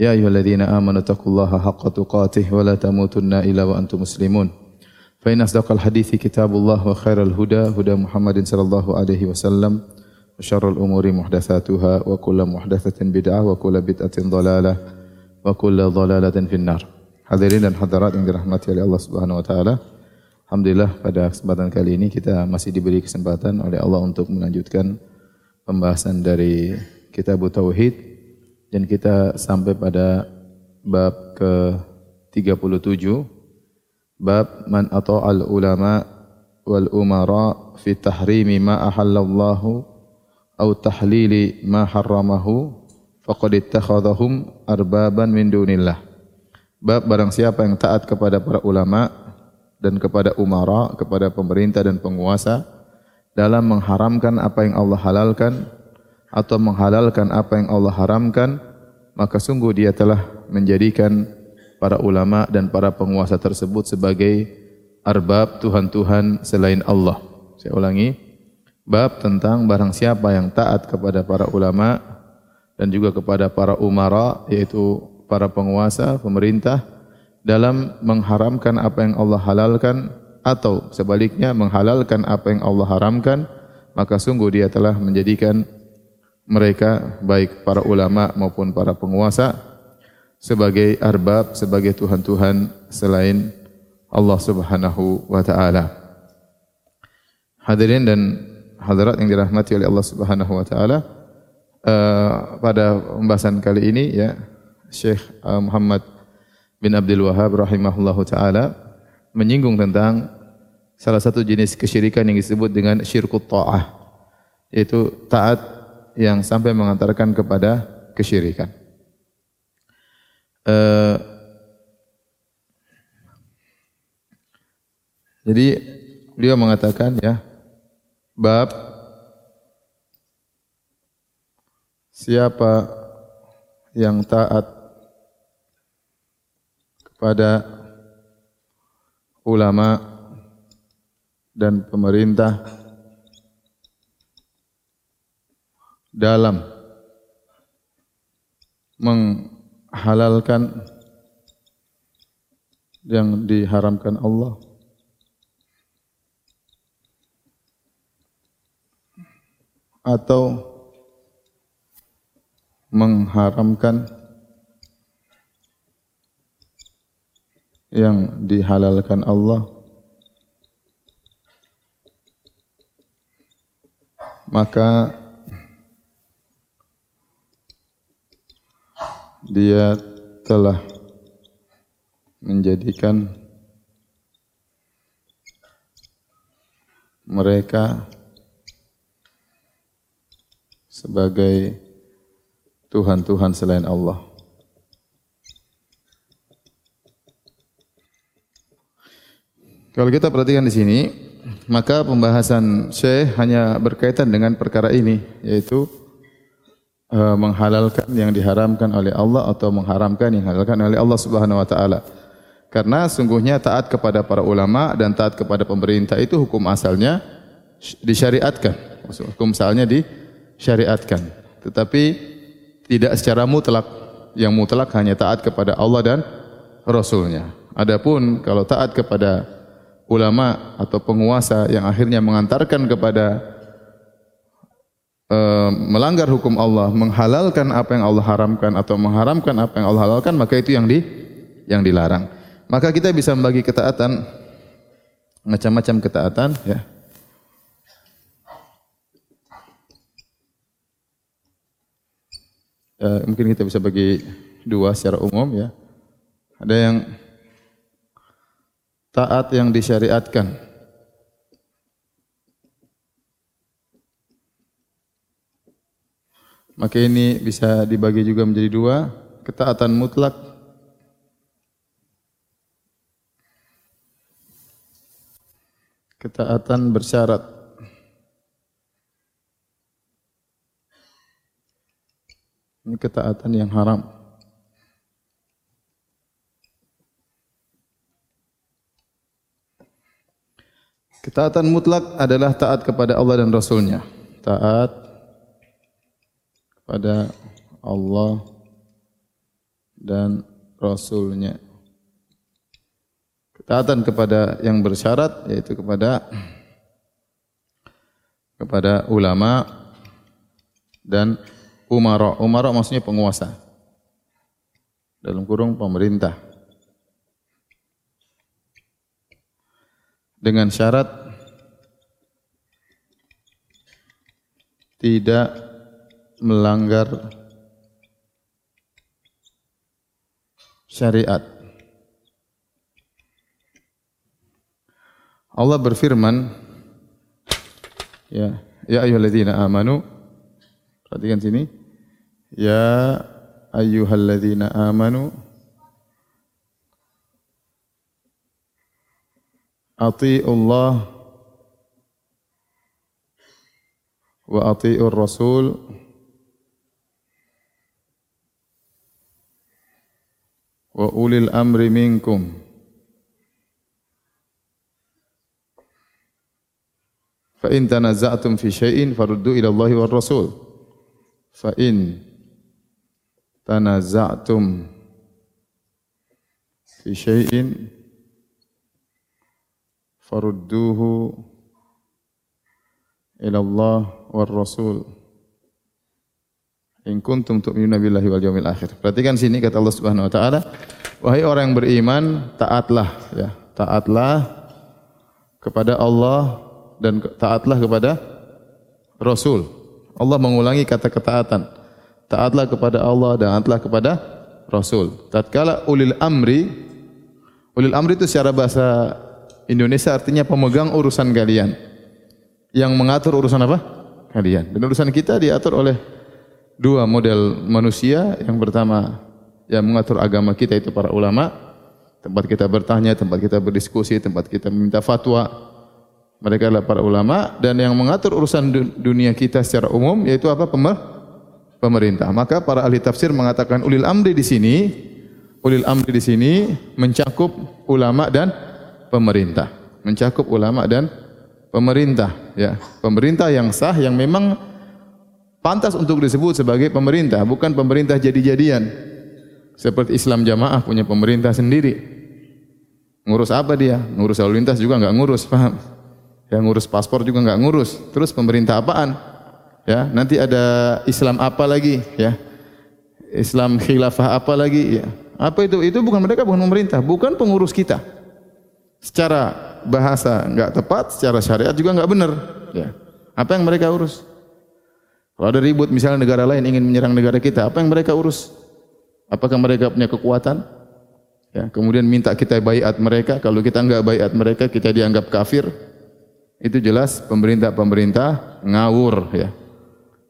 يا أيها الذين آمنوا اتقوا الله حق تقاته ولا تموتن إلا وأنتم مسلمون فإن أصدق الحديث كتاب الله وخير الهدى هدى محمد صلى الله عليه وسلم وشر الأمور محدثاتها وكل محدثة بدعة وكل بدعة ضلالة وكل ضلالة في النار Hadirin dan hadirat yang dirahmati oleh Allah Subhanahu wa taala. Alhamdulillah pada kesempatan kali ini kita masih diberi kesempatan oleh Allah untuk melanjutkan pembahasan dari kitab tauhid dan kita sampai pada bab ke-37 bab man ata'al ulama wal umara fi tahrimi ma ahallallahu au tahlili ma harramahu faqad ittakhadhahum arbaban min dunillah. Bab barang siapa yang taat kepada para ulama dan kepada umara kepada pemerintah dan penguasa dalam mengharamkan apa yang Allah halalkan atau menghalalkan apa yang Allah haramkan, maka sungguh dia telah menjadikan para ulama dan para penguasa tersebut sebagai arbab Tuhan-Tuhan selain Allah. Saya ulangi, bab tentang barang siapa yang taat kepada para ulama dan juga kepada para umara, yaitu para penguasa, pemerintah, dalam mengharamkan apa yang Allah halalkan atau sebaliknya menghalalkan apa yang Allah haramkan, maka sungguh dia telah menjadikan mereka baik para ulama maupun para penguasa sebagai arbab sebagai tuhan-tuhan selain Allah Subhanahu wa taala. Hadirin dan hadirat yang dirahmati oleh Allah Subhanahu wa taala, uh, pada pembahasan kali ini ya Syekh uh, Muhammad bin Abdul Wahab rahimahullahu taala menyinggung tentang salah satu jenis kesyirikan yang disebut dengan syirkut ta'ah yaitu taat yang sampai mengantarkan kepada kesyirikan. Uh, jadi beliau mengatakan ya bab siapa yang taat kepada ulama dan pemerintah dalam menghalalkan yang diharamkan Allah. Atau mengharamkan yang dihalalkan Allah. Maka dia telah menjadikan mereka sebagai Tuhan-Tuhan selain Allah. Kalau kita perhatikan di sini, maka pembahasan Syekh hanya berkaitan dengan perkara ini, yaitu uh, menghalalkan yang diharamkan oleh Allah atau mengharamkan yang dihalalkan oleh Allah Subhanahu wa taala. Karena sungguhnya taat kepada para ulama dan taat kepada pemerintah itu hukum asalnya disyariatkan. Hukum asalnya disyariatkan. Tetapi tidak secara mutlak. Yang mutlak hanya taat kepada Allah dan Rasulnya. Adapun kalau taat kepada ulama atau penguasa yang akhirnya mengantarkan kepada Eh, melanggar hukum Allah, menghalalkan apa yang Allah haramkan atau mengharamkan apa yang Allah halalkan, maka itu yang di yang dilarang. Maka kita bisa membagi ketaatan macam-macam ketaatan ya. Uh, mungkin kita bisa bagi dua secara umum ya. Ada yang taat yang disyariatkan, Maka ini bisa dibagi juga menjadi dua, ketaatan mutlak. Ketaatan bersyarat. Ini ketaatan yang haram. Ketaatan mutlak adalah taat kepada Allah dan Rasulnya. Taat kepada Allah dan Rasulnya. Ketaatan kepada yang bersyarat yaitu kepada kepada ulama dan umara. Umara maksudnya penguasa. Dalam kurung pemerintah. Dengan syarat tidak melanggar syariat. Allah berfirman, ya, ya ayyuhalladzina amanu, perhatikan sini, ya ayyuhalladzina amanu, ati'ullah wa ati'ur rasul wa ulil amri minkum fa in tanaza'tum fi syai'in faruddu ila Allahi war rasul fa in tanaza'tum fi syai'in farudduhu ila Allah war rasul In kuntum tu'minuna billahi wal yawmil akhir. Perhatikan sini kata Allah Subhanahu wa taala, wahai orang yang beriman, taatlah ya, taatlah kepada Allah dan taatlah kepada Rasul. Allah mengulangi kata ketaatan. Taatlah kepada Allah dan taatlah kepada Rasul. Tatkala ulil amri ulil amri itu secara bahasa Indonesia artinya pemegang urusan kalian. Yang mengatur urusan apa? Kalian. Dan urusan kita diatur oleh dua model manusia. Yang pertama yang mengatur agama kita itu para ulama. Tempat kita bertanya, tempat kita berdiskusi, tempat kita meminta fatwa. Mereka adalah para ulama dan yang mengatur urusan dunia kita secara umum yaitu apa? Pemerintah. Maka para ahli tafsir mengatakan ulil amri di sini, ulil amri di sini mencakup ulama dan pemerintah. Mencakup ulama dan pemerintah, ya. Pemerintah yang sah yang memang pantas untuk disebut sebagai pemerintah, bukan pemerintah jadi-jadian. Seperti Islam Jamaah punya pemerintah sendiri. Ngurus apa dia? Ngurus lalu lintas juga enggak ngurus, paham? Ya ngurus paspor juga enggak ngurus. Terus pemerintah apaan? Ya, nanti ada Islam apa lagi, ya? Islam khilafah apa lagi, ya? Apa itu? Itu bukan mereka, bukan pemerintah, bukan pengurus kita. Secara bahasa enggak tepat, secara syariat juga enggak benar, ya. Apa yang mereka urus? Kalau ada ribut misalnya negara lain ingin menyerang negara kita, apa yang mereka urus? Apakah mereka punya kekuatan? Ya, kemudian minta kita bayat mereka, kalau kita enggak bayat mereka, kita dianggap kafir. Itu jelas pemerintah-pemerintah ngawur ya.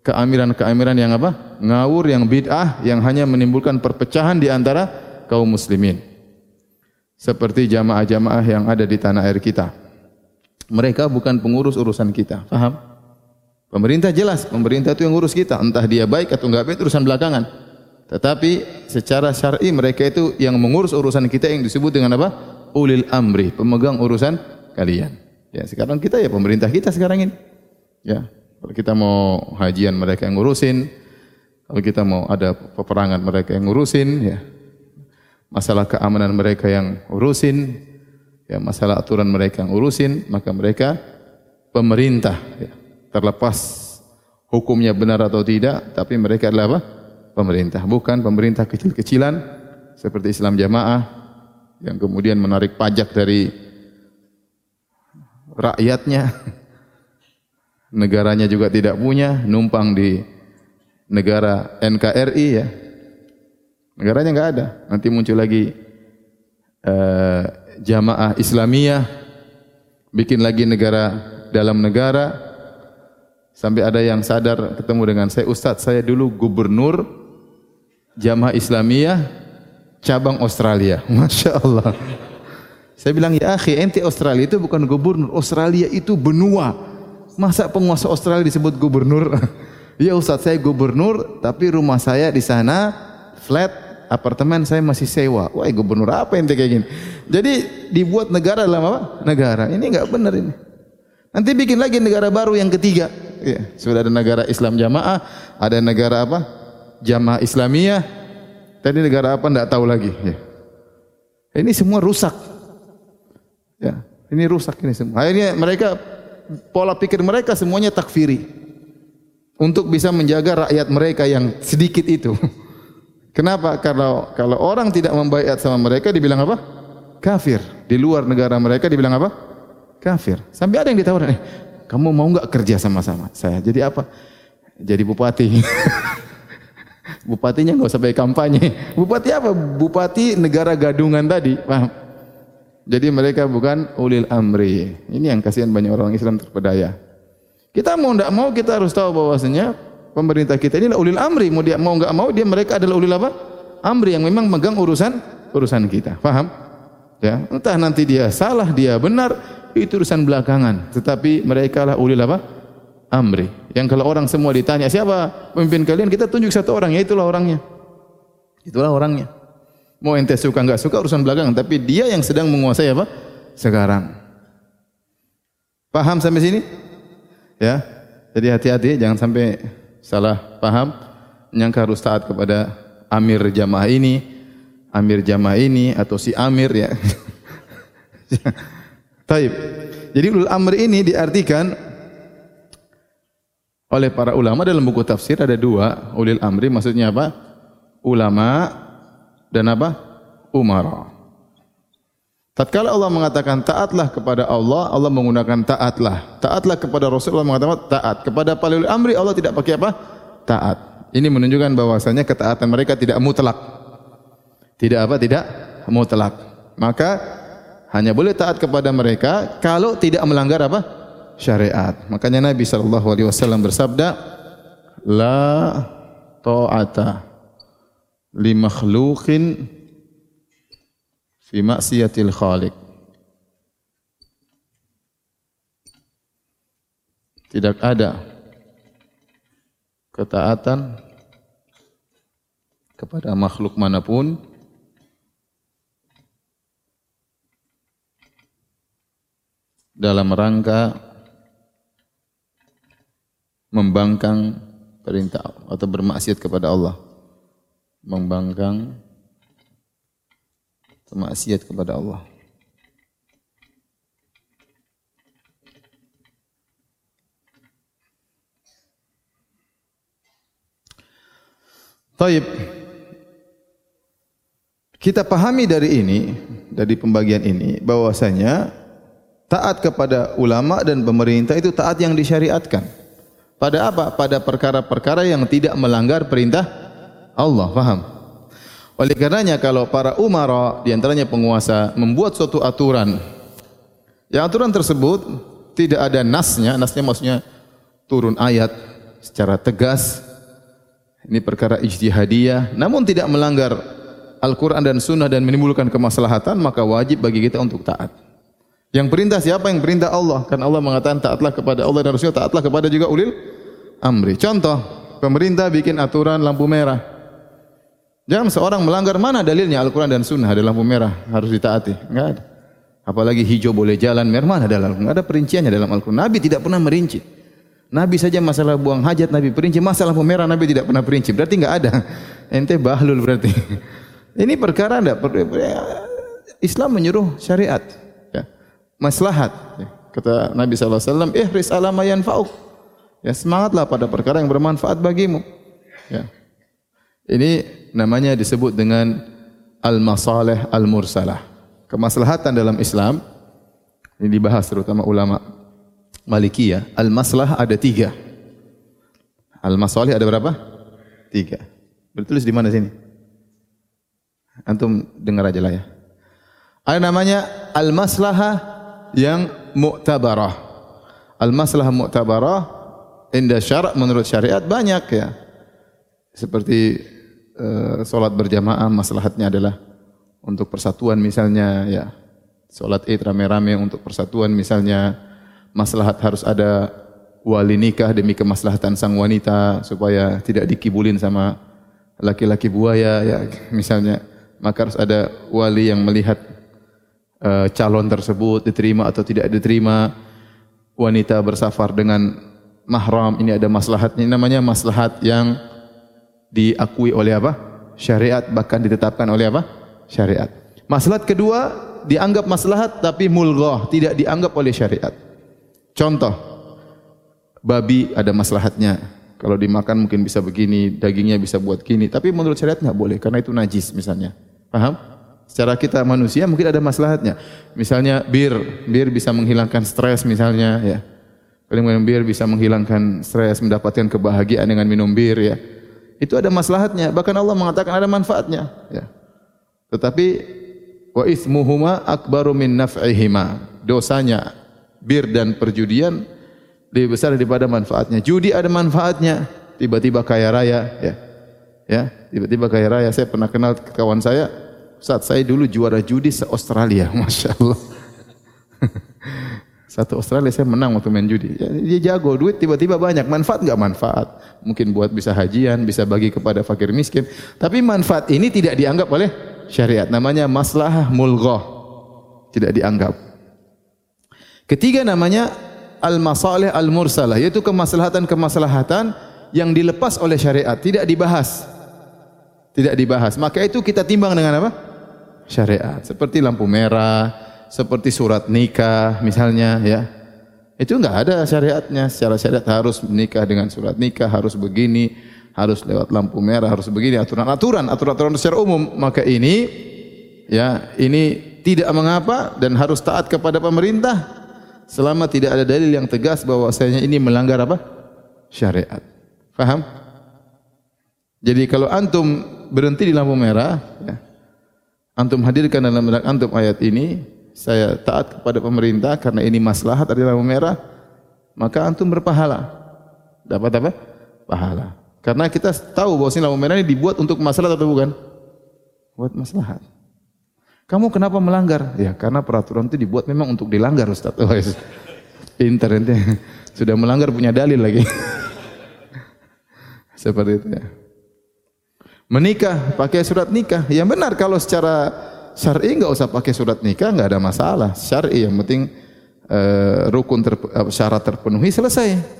Keamiran-keamiran yang apa? Ngawur yang bid'ah yang hanya menimbulkan perpecahan di antara kaum muslimin. Seperti jamaah-jamaah yang ada di tanah air kita. Mereka bukan pengurus urusan kita. Faham? Pemerintah jelas, pemerintah itu yang urus kita. Entah dia baik atau enggak baik, urusan belakangan. Tetapi secara syar'i mereka itu yang mengurus urusan kita yang disebut dengan apa? Ulil amri, pemegang urusan kalian. Ya, sekarang kita ya pemerintah kita sekarang ini. Ya, kalau kita mau hajian mereka yang ngurusin, kalau kita mau ada peperangan mereka yang ngurusin, ya. Masalah keamanan mereka yang urusin, ya masalah aturan mereka yang urusin, maka mereka pemerintah, ya terlepas hukumnya benar atau tidak, tapi mereka adalah apa? Pemerintah, bukan pemerintah kecil-kecilan seperti Islam Jamaah yang kemudian menarik pajak dari rakyatnya. Negaranya juga tidak punya, numpang di negara NKRI ya. Negaranya enggak ada. Nanti muncul lagi uh, jamaah Islamiyah bikin lagi negara dalam negara Sampai ada yang sadar ketemu dengan saya, Ustaz, saya dulu gubernur Jamaah Islamiyah cabang Australia. Masya Allah. Saya bilang, ya akhi, ente Australia itu bukan gubernur. Australia itu benua. Masa penguasa Australia disebut gubernur? ya Ustaz, saya gubernur, tapi rumah saya di sana flat, apartemen saya masih sewa. Wah, gubernur apa ente kayak gini? Jadi dibuat negara dalam apa? Negara. Ini enggak benar ini. Nanti bikin lagi negara baru yang ketiga. Ya, sudah ada negara Islam jamaah, ada negara apa? Jamaah Islamiyah. Tadi negara apa enggak tahu lagi. Ya. Ini semua rusak. Ya, ini rusak ini semua. Akhirnya mereka pola pikir mereka semuanya takfiri. Untuk bisa menjaga rakyat mereka yang sedikit itu. Kenapa? Kalau kalau orang tidak membaiat sama mereka dibilang apa? Kafir. Di luar negara mereka dibilang apa? Kafir. Sampai ada yang ditawarin, eh, kamu mau enggak kerja sama-sama saya? Jadi apa? Jadi bupati. Bupatinya enggak usah baik kampanye. Bupati apa? Bupati negara gadungan tadi. Paham? Jadi mereka bukan ulil amri. Ini yang kasihan banyak orang Islam terpedaya. Kita mau tidak mau kita harus tahu bahwasanya pemerintah kita ini ulil amri. Mau dia mau enggak mau dia mereka adalah ulil apa? Amri yang memang megang urusan urusan kita. Faham? Ya, entah nanti dia salah, dia benar, itu urusan belakangan. Tetapi mereka lah ulil apa? Amri. Yang kalau orang semua ditanya siapa pemimpin kalian, kita tunjuk satu orang, ya itulah orangnya. Itulah orangnya. Mau ente suka enggak suka urusan belakang, tapi dia yang sedang menguasai apa? Sekarang. Paham sampai sini? Ya. Jadi hati-hati jangan sampai salah paham nyangka harus taat kepada amir jamaah ini, amir jamaah ini atau si amir ya. Taib. Jadi ulul amr ini diartikan oleh para ulama dalam buku tafsir ada dua ulil amri maksudnya apa? Ulama dan apa? Umara. Tatkala Allah mengatakan taatlah kepada Allah, Allah menggunakan taatlah. Taatlah kepada Rasulullah mengatakan taat. Kepada palil amri Allah tidak pakai apa? Taat. Ini menunjukkan bahwasanya ketaatan mereka tidak mutlak. Tidak apa? Tidak mutlak. Maka hanya boleh taat kepada mereka kalau tidak melanggar apa? syariat. Makanya Nabi sallallahu alaihi wasallam bersabda, "La ta'ata li makhluqin fi maksiatil khaliq. Tidak ada ketaatan kepada makhluk manapun dalam rangka membangkang perintah atau bermaksiat kepada Allah membangkang kemaksiat kepada Allah. Taib. Kita pahami dari ini, dari pembagian ini, bahwasanya taat kepada ulama dan pemerintah itu taat yang disyariatkan. Pada apa? Pada perkara-perkara yang tidak melanggar perintah Allah, faham? Oleh karenanya kalau para umara di antaranya penguasa membuat suatu aturan yang aturan tersebut tidak ada nasnya, nasnya maksudnya turun ayat secara tegas ini perkara ijtihadiyah namun tidak melanggar Al-Quran dan Sunnah dan menimbulkan kemaslahatan maka wajib bagi kita untuk taat. Yang perintah siapa? Yang perintah Allah. Karena Allah mengatakan taatlah kepada Allah dan Rasul, taatlah kepada juga ulil amri. Contoh, pemerintah bikin aturan lampu merah. Jangan seorang melanggar mana dalilnya Al-Quran dan Sunnah ada lampu merah harus ditaati. Enggak ada. Apalagi hijau boleh jalan, merah mana ada dalam? Enggak ada perinciannya dalam Al-Quran. Nabi tidak pernah merinci. Nabi saja masalah buang hajat Nabi perinci, masalah lampu merah Nabi tidak pernah perinci. Berarti enggak ada. Ente bahlul berarti. Ini perkara enggak Islam menyuruh syariat. Ya. Maslahat. Ya. Kata Nabi SAW, ihris ala ma yanfa'uk. Ya, semangatlah pada perkara yang bermanfaat bagimu. Ya. Ini namanya disebut dengan al-masalih al-mursalah. Kemaslahatan dalam Islam ini dibahas terutama ulama Malikiyah. Al-maslah ada tiga. Al-masalih ada berapa? Tiga. Bertulis di mana sini? Antum dengar aja lah ya. Ada namanya al-maslahah yang mu'tabarah. Al-maslahah mu'tabarah inda syara' menurut syariat banyak ya. Seperti Eh, solat berjamaah maslahatnya adalah untuk persatuan misalnya ya Salat Id rame-rame untuk persatuan misalnya maslahat harus ada wali nikah demi kemaslahatan sang wanita supaya tidak dikibulin sama laki-laki buaya ya misalnya maka harus ada wali yang melihat uh, calon tersebut diterima atau tidak diterima. Wanita bersafar dengan mahram. Ini ada maslahatnya namanya maslahat yang diakui oleh apa? Syariat. Bahkan ditetapkan oleh apa? Syariat. Maslahat kedua dianggap maslahat tapi mulghah. Tidak dianggap oleh syariat. Contoh babi ada maslahatnya. Kalau dimakan mungkin bisa begini dagingnya bisa buat gini. Tapi menurut syariat enggak boleh karena itu najis misalnya. Paham? Secara kita manusia mungkin ada maslahatnya. Misalnya bir, bir bisa menghilangkan stres misalnya ya. Kalau minum bir bisa menghilangkan stres, mendapatkan kebahagiaan dengan minum bir ya. Itu ada maslahatnya. Bahkan Allah mengatakan ada manfaatnya ya. Tetapi wa ismuhuma akbaru min naf'ihima. Dosanya bir dan perjudian lebih besar daripada manfaatnya. Judi ada manfaatnya, tiba-tiba kaya raya ya. Ya, tiba-tiba kaya raya. Saya pernah kenal kawan saya, saat saya dulu juara judi se Australia, masya Allah. Satu Australia saya menang waktu main judi. Ya, dia jago, duit tiba-tiba banyak. Manfaat enggak manfaat? Mungkin buat bisa hajian, bisa bagi kepada fakir miskin. Tapi manfaat ini tidak dianggap oleh syariat. Namanya maslahah mulghah. Tidak dianggap. Ketiga namanya al-masalih al-mursalah. Yaitu kemaslahatan-kemaslahatan yang dilepas oleh syariat. Tidak dibahas tidak dibahas. Maka itu kita timbang dengan apa? Syariat. Seperti lampu merah, seperti surat nikah misalnya ya. Itu enggak ada syariatnya. Secara syariat harus menikah dengan surat nikah, harus begini, harus lewat lampu merah, harus begini aturan-aturan, aturan-aturan secara umum. Maka ini ya, ini tidak mengapa dan harus taat kepada pemerintah selama tidak ada dalil yang tegas bahwasanya ini melanggar apa? syariat. Faham? Jadi kalau antum berhenti di lampu merah, ya, antum hadirkan dalam benak antum ayat ini, saya taat kepada pemerintah karena ini maslahat di lampu merah, maka antum berpahala. Dapat apa? Pahala. Karena kita tahu bahwa lampu merah ini dibuat untuk masalah atau bukan? Buat maslahat. Kamu kenapa melanggar? Ya, karena peraturan itu dibuat memang untuk dilanggar, Ustaz. Oh, Pintar ente. Sudah melanggar punya dalil lagi. Seperti itu ya menikah pakai surat nikah. Yang benar kalau secara syar'i enggak usah pakai surat nikah, enggak ada masalah. Syar'i yang penting uh, rukun ter, uh, syarat terpenuhi selesai.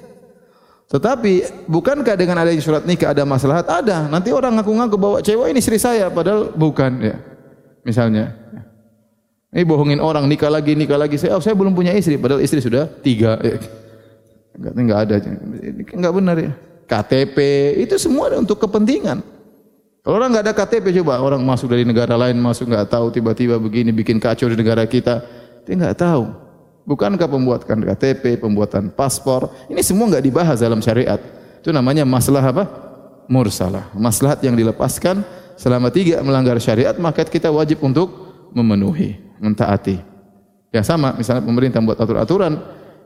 Tetapi bukankah dengan adanya surat nikah ada masalah? Ada. Nanti orang ngaku-ngaku bawa cewek ini istri saya padahal bukan ya. Misalnya ini bohongin orang nikah lagi nikah lagi saya oh, saya belum punya istri padahal istri sudah tiga ya. enggak enggak ada enggak benar ya KTP itu semua untuk kepentingan orang enggak ada KTP coba orang masuk dari negara lain masuk enggak tahu tiba-tiba begini bikin kacau di negara kita, dia enggak tahu. Bukankah pembuatan KTP, pembuatan paspor, ini semua enggak dibahas dalam syariat. Itu namanya masalah apa? Mursalah. Maslahat yang dilepaskan selama tiga melanggar syariat, maka kita wajib untuk memenuhi, mentaati. Ya sama, misalnya pemerintah membuat aturan-aturan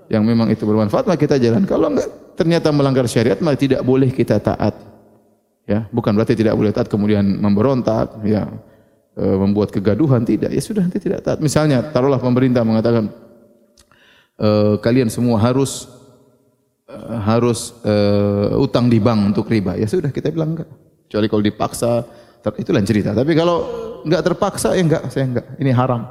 yang memang itu bermanfaat, maka kita jalan. Kalau enggak ternyata melanggar syariat, maka tidak boleh kita taat ya bukan berarti tidak boleh taat kemudian memberontak ya e, membuat kegaduhan tidak. Ya sudah nanti tidak taat. Misalnya taruhlah pemerintah mengatakan e, kalian semua harus e, harus e, utang di bank untuk riba. Ya sudah kita bilang enggak. Kecuali kalau dipaksa ter, itu lain cerita. Tapi kalau enggak terpaksa ya enggak saya enggak. Ini haram.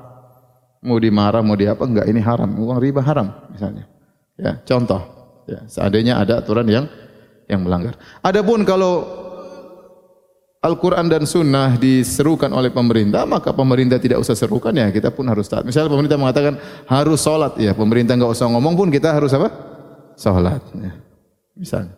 Mau dimarah mau di apa enggak. Ini haram. Uang riba haram misalnya. Ya contoh. Ya seandainya ada aturan yang yang melanggar. Adapun kalau Al-Quran dan Sunnah diserukan oleh pemerintah, maka pemerintah tidak usah serukan ya, kita pun harus taat. Misalnya pemerintah mengatakan harus solat, ya pemerintah enggak usah ngomong pun kita harus apa? Solat. Ya. Misalnya.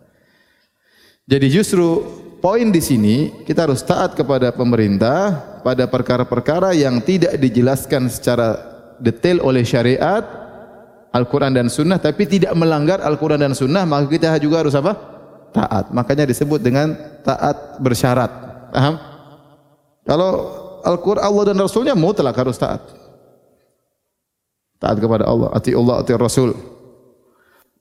Jadi justru poin di sini kita harus taat kepada pemerintah pada perkara-perkara yang tidak dijelaskan secara detail oleh syariat Al-Quran dan Sunnah, tapi tidak melanggar Al-Quran dan Sunnah, maka kita juga harus apa? Taat. Makanya disebut dengan taat bersyarat. Paham? Kalau Al-Quran Allah dan Rasulnya mutlak harus taat. Taat kepada Allah. Ati Allah, ati Rasul.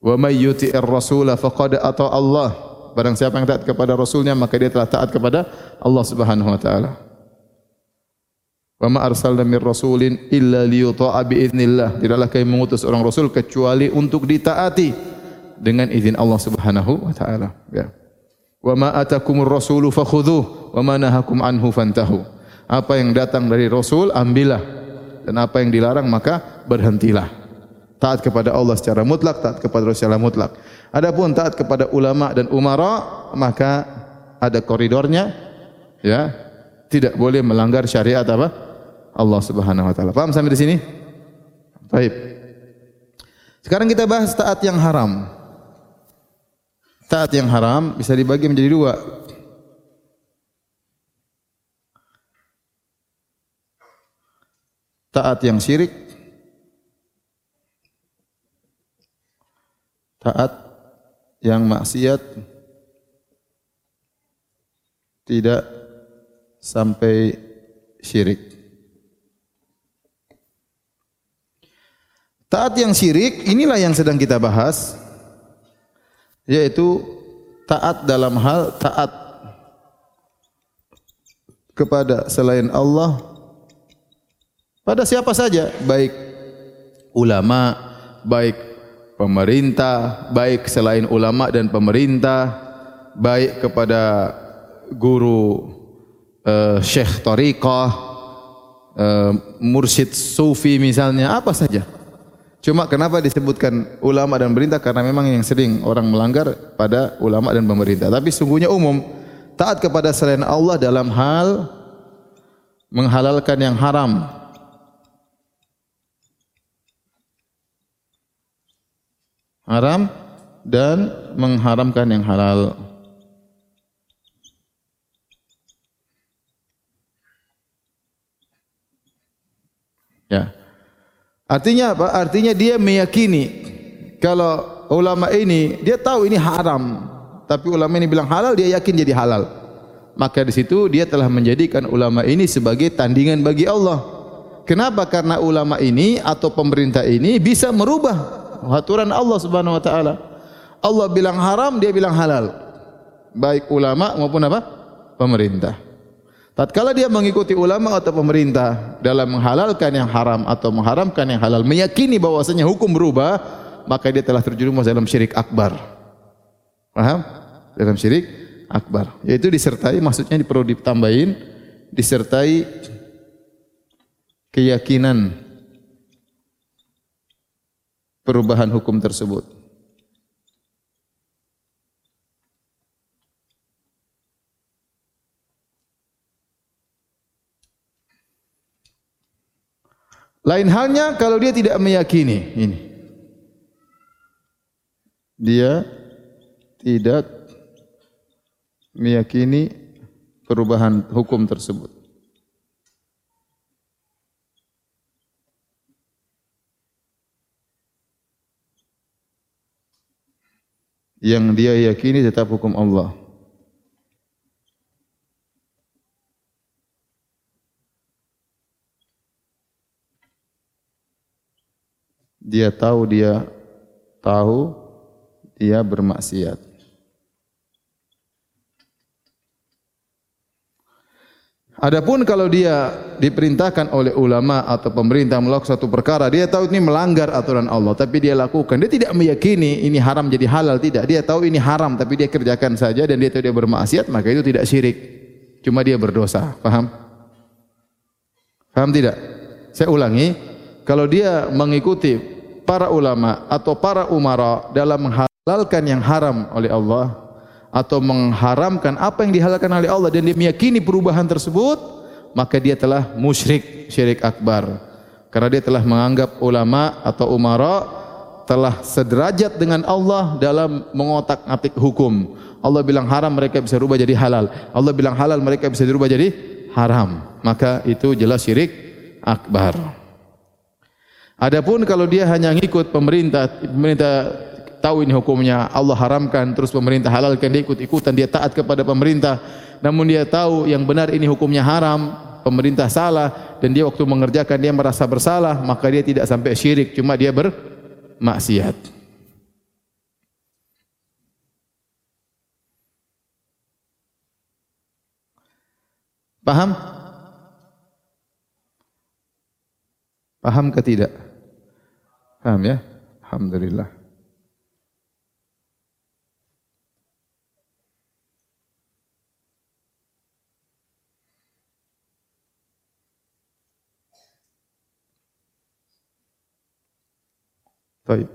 Wa may yuti'ir rasula faqad ata Allah. Barang siapa yang taat kepada Rasulnya maka dia telah taat kepada Allah Subhanahu wa taala. Wa ma arsalna mir rasulin illa liyuta'a bi idznillah. Tidaklah kami mengutus orang rasul kecuali untuk ditaati dengan izin Allah Subhanahu wa taala. Ya. Wa ma atakumur rasulu fakhudhuh wa ma nahakum anhu fantahu. Apa yang datang dari rasul ambillah dan apa yang dilarang maka berhentilah. Taat kepada Allah secara mutlak, taat kepada Rasul secara mutlak. Adapun taat kepada ulama dan umara maka ada koridornya ya. Tidak boleh melanggar syariat apa? Allah Subhanahu wa taala. Paham sampai di sini? Baik. Sekarang kita bahas taat yang haram. Taat yang haram bisa dibagi menjadi dua. Taat yang syirik taat yang maksiat tidak sampai syirik. Taat yang syirik inilah yang sedang kita bahas yaitu taat dalam hal taat kepada selain Allah pada siapa saja baik ulama baik pemerintah, baik selain ulama dan pemerintah, baik kepada guru uh, syekh tariqah, uh, mursyid sufi misalnya, apa saja. Cuma kenapa disebutkan ulama dan pemerintah? Karena memang yang sering orang melanggar pada ulama dan pemerintah. Tapi sungguhnya umum, taat kepada selain Allah dalam hal menghalalkan yang haram, haram dan mengharamkan yang halal. Ya. Artinya apa? Artinya dia meyakini kalau ulama ini dia tahu ini haram, tapi ulama ini bilang halal, dia yakin jadi halal. Maka di situ dia telah menjadikan ulama ini sebagai tandingan bagi Allah. Kenapa? Karena ulama ini atau pemerintah ini bisa merubah aturan Allah Subhanahu wa taala. Allah bilang haram, dia bilang halal. Baik ulama maupun apa? Pemerintah. Tatkala dia mengikuti ulama atau pemerintah dalam menghalalkan yang haram atau mengharamkan yang halal, meyakini bahwasanya hukum berubah, maka dia telah terjerumus dalam syirik akbar. Paham? Dalam syirik akbar. Yaitu disertai maksudnya perlu ditambahin disertai keyakinan perubahan hukum tersebut. Lain halnya kalau dia tidak meyakini ini. Dia tidak meyakini perubahan hukum tersebut. Yang dia yakini tetap hukum Allah. Dia tahu dia tahu dia bermaksiat. Adapun kalau dia diperintahkan oleh ulama atau pemerintah melakukan satu perkara, dia tahu ini melanggar aturan Allah, tapi dia lakukan. Dia tidak meyakini ini haram jadi halal, tidak. Dia tahu ini haram, tapi dia kerjakan saja dan dia tahu dia bermaksiat, maka itu tidak syirik. Cuma dia berdosa. Faham? Faham tidak? Saya ulangi, kalau dia mengikuti para ulama atau para umara dalam menghalalkan yang haram oleh Allah, atau mengharamkan apa yang dihalalkan oleh Allah dan dia meyakini perubahan tersebut maka dia telah musyrik syirik akbar. Karena dia telah menganggap ulama atau umara telah sederajat dengan Allah dalam mengotak-atik hukum. Allah bilang haram mereka bisa rubah jadi halal. Allah bilang halal mereka bisa dirubah jadi haram. Maka itu jelas syirik akbar. Adapun kalau dia hanya ngikut pemerintah pemerintah tahu ini hukumnya Allah haramkan terus pemerintah halalkan dia ikut ikutan dia taat kepada pemerintah namun dia tahu yang benar ini hukumnya haram pemerintah salah dan dia waktu mengerjakan dia merasa bersalah maka dia tidak sampai syirik cuma dia bermaksiat paham Paham ke tidak? Paham ya? Alhamdulillah. Baik.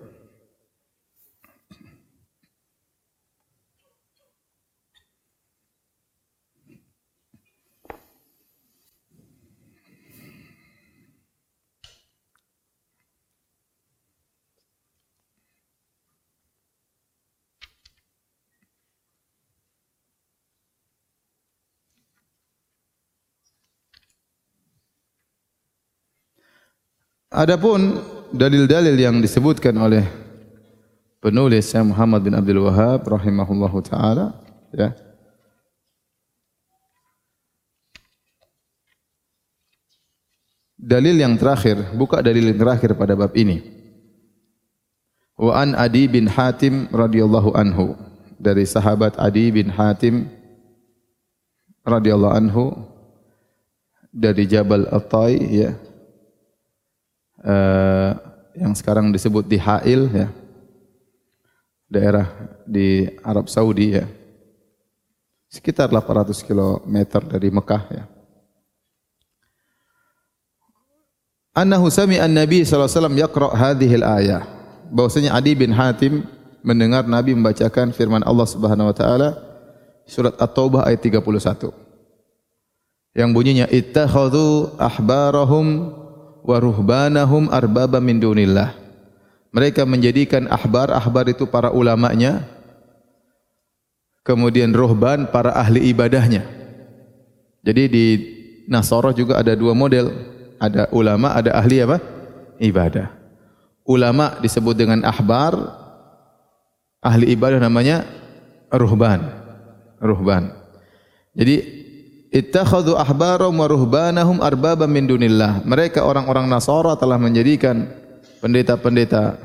Adapun dalil-dalil yang disebutkan oleh penulis yang Muhammad bin Abdul Wahab rahimahullahu taala ya Dalil yang terakhir, buka dalil yang terakhir pada bab ini. Wa an Adi bin Hatim radhiyallahu anhu dari sahabat Adi bin Hatim radhiyallahu anhu dari Jabal At-Tai ya uh, yang sekarang disebut di Hail ya. Daerah di Arab Saudi ya. Sekitar 800 km dari Mekah ya. Annahu sami'a an-nabi sallallahu alaihi wasallam yaqra' hadhihi al-ayah. Bahwasanya Adi bin Hatim mendengar Nabi membacakan firman Allah Subhanahu wa taala surat At-Taubah ayat 31. Yang bunyinya ittakhadhu ahbarahum wa ruhbanahum arbaba min dunillah. Mereka menjadikan ahbar, ahbar itu para ulamanya, kemudian ruhban para ahli ibadahnya. Jadi di Nasara juga ada dua model, ada ulama, ada ahli apa? Ibadah. Ulama disebut dengan ahbar, ahli ibadah namanya ruhban. Ruhban. Jadi ittakhadhu ahbarahum wa ruhbanahum arbaba min dunillah. Mereka orang-orang Nasara telah menjadikan pendeta-pendeta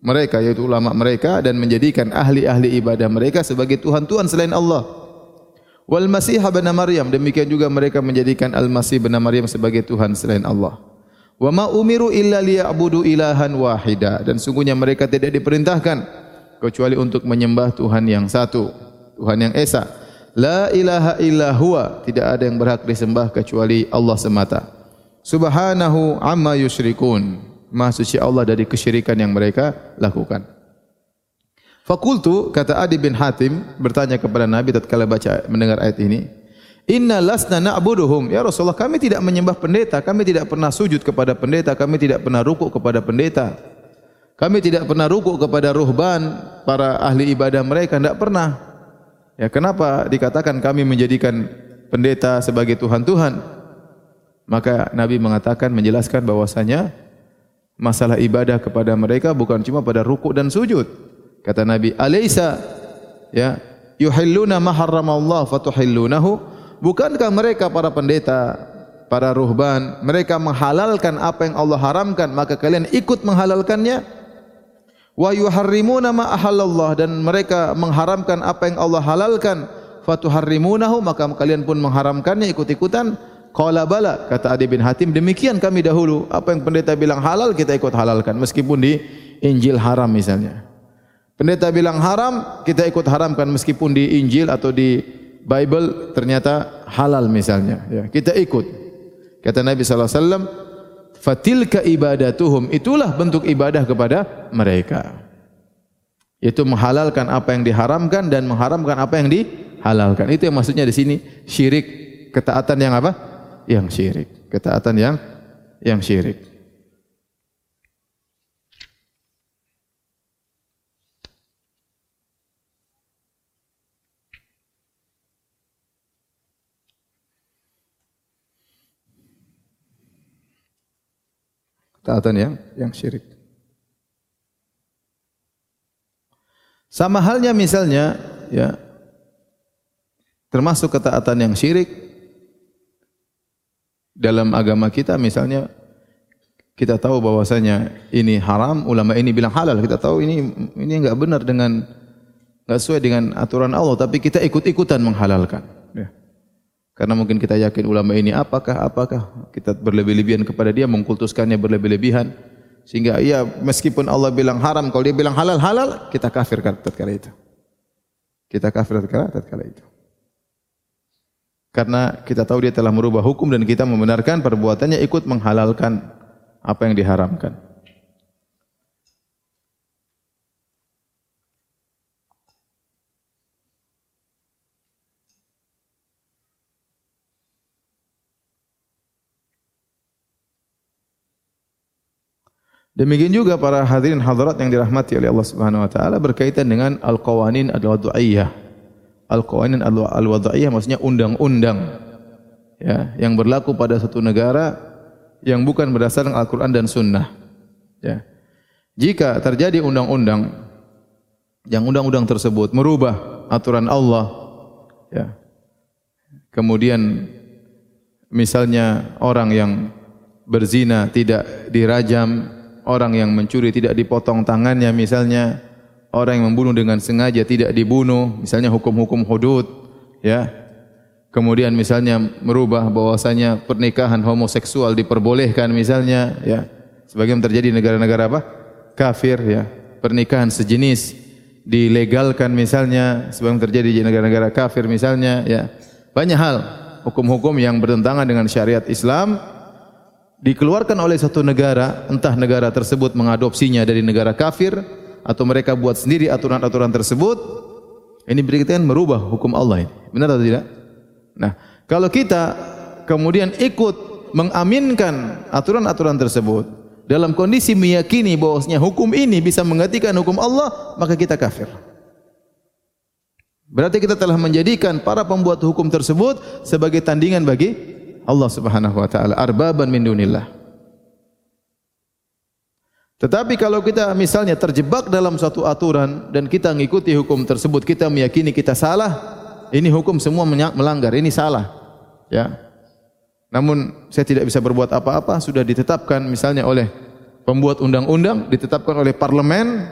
mereka yaitu ulama mereka dan menjadikan ahli-ahli ibadah mereka sebagai tuhan-tuhan selain Allah. Wal Masih bin Maryam demikian juga mereka menjadikan Al Masih bin Maryam sebagai tuhan selain Allah. Wa ma umiru illa liya'budu ilahan wahida dan sungguhnya mereka tidak diperintahkan kecuali untuk menyembah Tuhan yang satu, Tuhan yang esa. La ilaha illa huwa. Tidak ada yang berhak disembah kecuali Allah semata. Subhanahu amma yusyrikun Maha suci Allah dari kesyirikan yang mereka lakukan. Fakultu kata Adi bin Hatim bertanya kepada Nabi tatkala baca mendengar ayat ini Inna lasna na'buduhum. Ya Rasulullah kami tidak menyembah pendeta Kami tidak pernah sujud kepada pendeta Kami tidak pernah rukuk kepada pendeta. Kami tidak pernah rukuk kepada ruhban Para ahli ibadah mereka Tidak pernah Ya, kenapa dikatakan kami menjadikan pendeta sebagai Tuhan-Tuhan? Maka Nabi mengatakan menjelaskan bahwasanya masalah ibadah kepada mereka bukan cuma pada rukuk dan sujud. Kata Nabi, "Alaysa ya yuhilluna ma harramallahu fatuhillunahu?" Bukankah mereka para pendeta, para ruhban, mereka menghalalkan apa yang Allah haramkan, maka kalian ikut menghalalkannya? Wa yuharrimuna ma ahallallah. Dan mereka mengharamkan apa yang Allah halalkan. Fatuharrimunahu maka kalian pun mengharamkannya ikut-ikutan. Qala bala kata Adi bin Hatim demikian kami dahulu. Apa yang pendeta bilang halal kita ikut halalkan. Meskipun di Injil haram misalnya. Pendeta bilang haram kita ikut haramkan. Meskipun di Injil atau di Bible ternyata halal misalnya. Ya kita ikut. Kata Nabi sallallahu alaihi wasallam fatilka ibadatuhum. Itulah bentuk ibadah kepada mereka. Yaitu menghalalkan apa yang diharamkan dan mengharamkan apa yang dihalalkan. Itu yang maksudnya di sini syirik. Ketaatan yang apa? Yang syirik. Ketaatan yang yang syirik ketaatan yang yang syirik. Sama halnya misalnya ya termasuk ketaatan yang syirik dalam agama kita misalnya kita tahu bahwasanya ini haram, ulama ini bilang halal. Kita tahu ini ini enggak benar dengan enggak sesuai dengan aturan Allah, tapi kita ikut-ikutan menghalalkan. Karena mungkin kita yakin ulama ini apakah apakah kita berlebih-lebihan kepada dia mengkultuskannya berlebih-lebihan sehingga ya meskipun Allah bilang haram kalau dia bilang halal halal kita kafir tatkala itu. Kita kafir tatkala tatkala itu. Karena kita tahu dia telah merubah hukum dan kita membenarkan perbuatannya ikut menghalalkan apa yang diharamkan. Demikian juga para hadirin hadirat yang dirahmati oleh Allah Subhanahu wa taala berkaitan dengan al-qawanin al-wad'iyah. Al-qawanin al-wad'iyah maksudnya undang-undang ya yang berlaku pada satu negara yang bukan berdasarkan Al-Qur'an dan Sunnah. Ya. Jika terjadi undang-undang yang undang-undang tersebut merubah aturan Allah ya. Kemudian misalnya orang yang berzina tidak dirajam orang yang mencuri tidak dipotong tangannya misalnya. Orang yang membunuh dengan sengaja tidak dibunuh misalnya hukum-hukum hudud ya. Kemudian misalnya merubah bahwasanya pernikahan homoseksual diperbolehkan misalnya ya. Sebagian terjadi negara-negara apa? Kafir ya. Pernikahan sejenis dilegalkan misalnya. Sebagian terjadi di negara-negara kafir misalnya ya. Banyak hal hukum-hukum yang bertentangan dengan syariat Islam dikeluarkan oleh satu negara, entah negara tersebut mengadopsinya dari negara kafir atau mereka buat sendiri aturan-aturan tersebut, ini berarti merubah hukum Allah ini. Benar atau tidak? Nah, kalau kita kemudian ikut mengaminkan aturan-aturan tersebut dalam kondisi meyakini bahwasanya hukum ini bisa menggantikan hukum Allah, maka kita kafir. Berarti kita telah menjadikan para pembuat hukum tersebut sebagai tandingan bagi Allah Subhanahu wa taala arbaban min dunillah. Tetapi kalau kita misalnya terjebak dalam satu aturan dan kita mengikuti hukum tersebut, kita meyakini kita salah, ini hukum semua melanggar, ini salah. Ya. Namun saya tidak bisa berbuat apa-apa, sudah ditetapkan misalnya oleh pembuat undang-undang, ditetapkan oleh parlemen,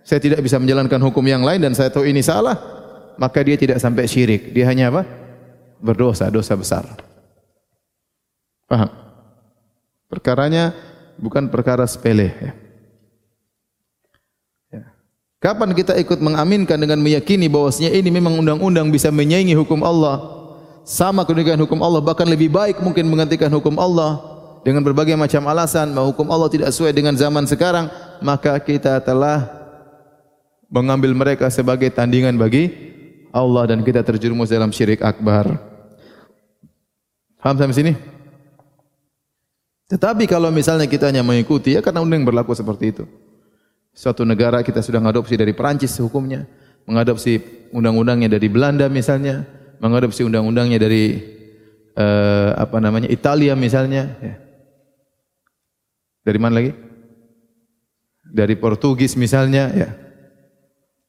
saya tidak bisa menjalankan hukum yang lain dan saya tahu ini salah, maka dia tidak sampai syirik. Dia hanya apa? Berdosa, dosa besar. Paham? Perkaranya bukan perkara sepele. Ya. ya. Kapan kita ikut mengaminkan dengan meyakini bahwasanya ini memang undang-undang bisa menyaingi hukum Allah, sama dengan hukum Allah, bahkan lebih baik mungkin menggantikan hukum Allah dengan berbagai macam alasan bahwa hukum Allah tidak sesuai dengan zaman sekarang, maka kita telah mengambil mereka sebagai tandingan bagi Allah dan kita terjerumus dalam syirik akbar. Faham sampai sini? Tetapi kalau misalnya kita hanya mengikuti, ya karena undang berlaku seperti itu. Suatu negara kita sudah mengadopsi dari Perancis hukumnya, mengadopsi undang-undangnya dari Belanda misalnya, mengadopsi undang-undangnya dari uh, apa namanya Italia misalnya. Ya. Dari mana lagi? Dari Portugis misalnya, ya.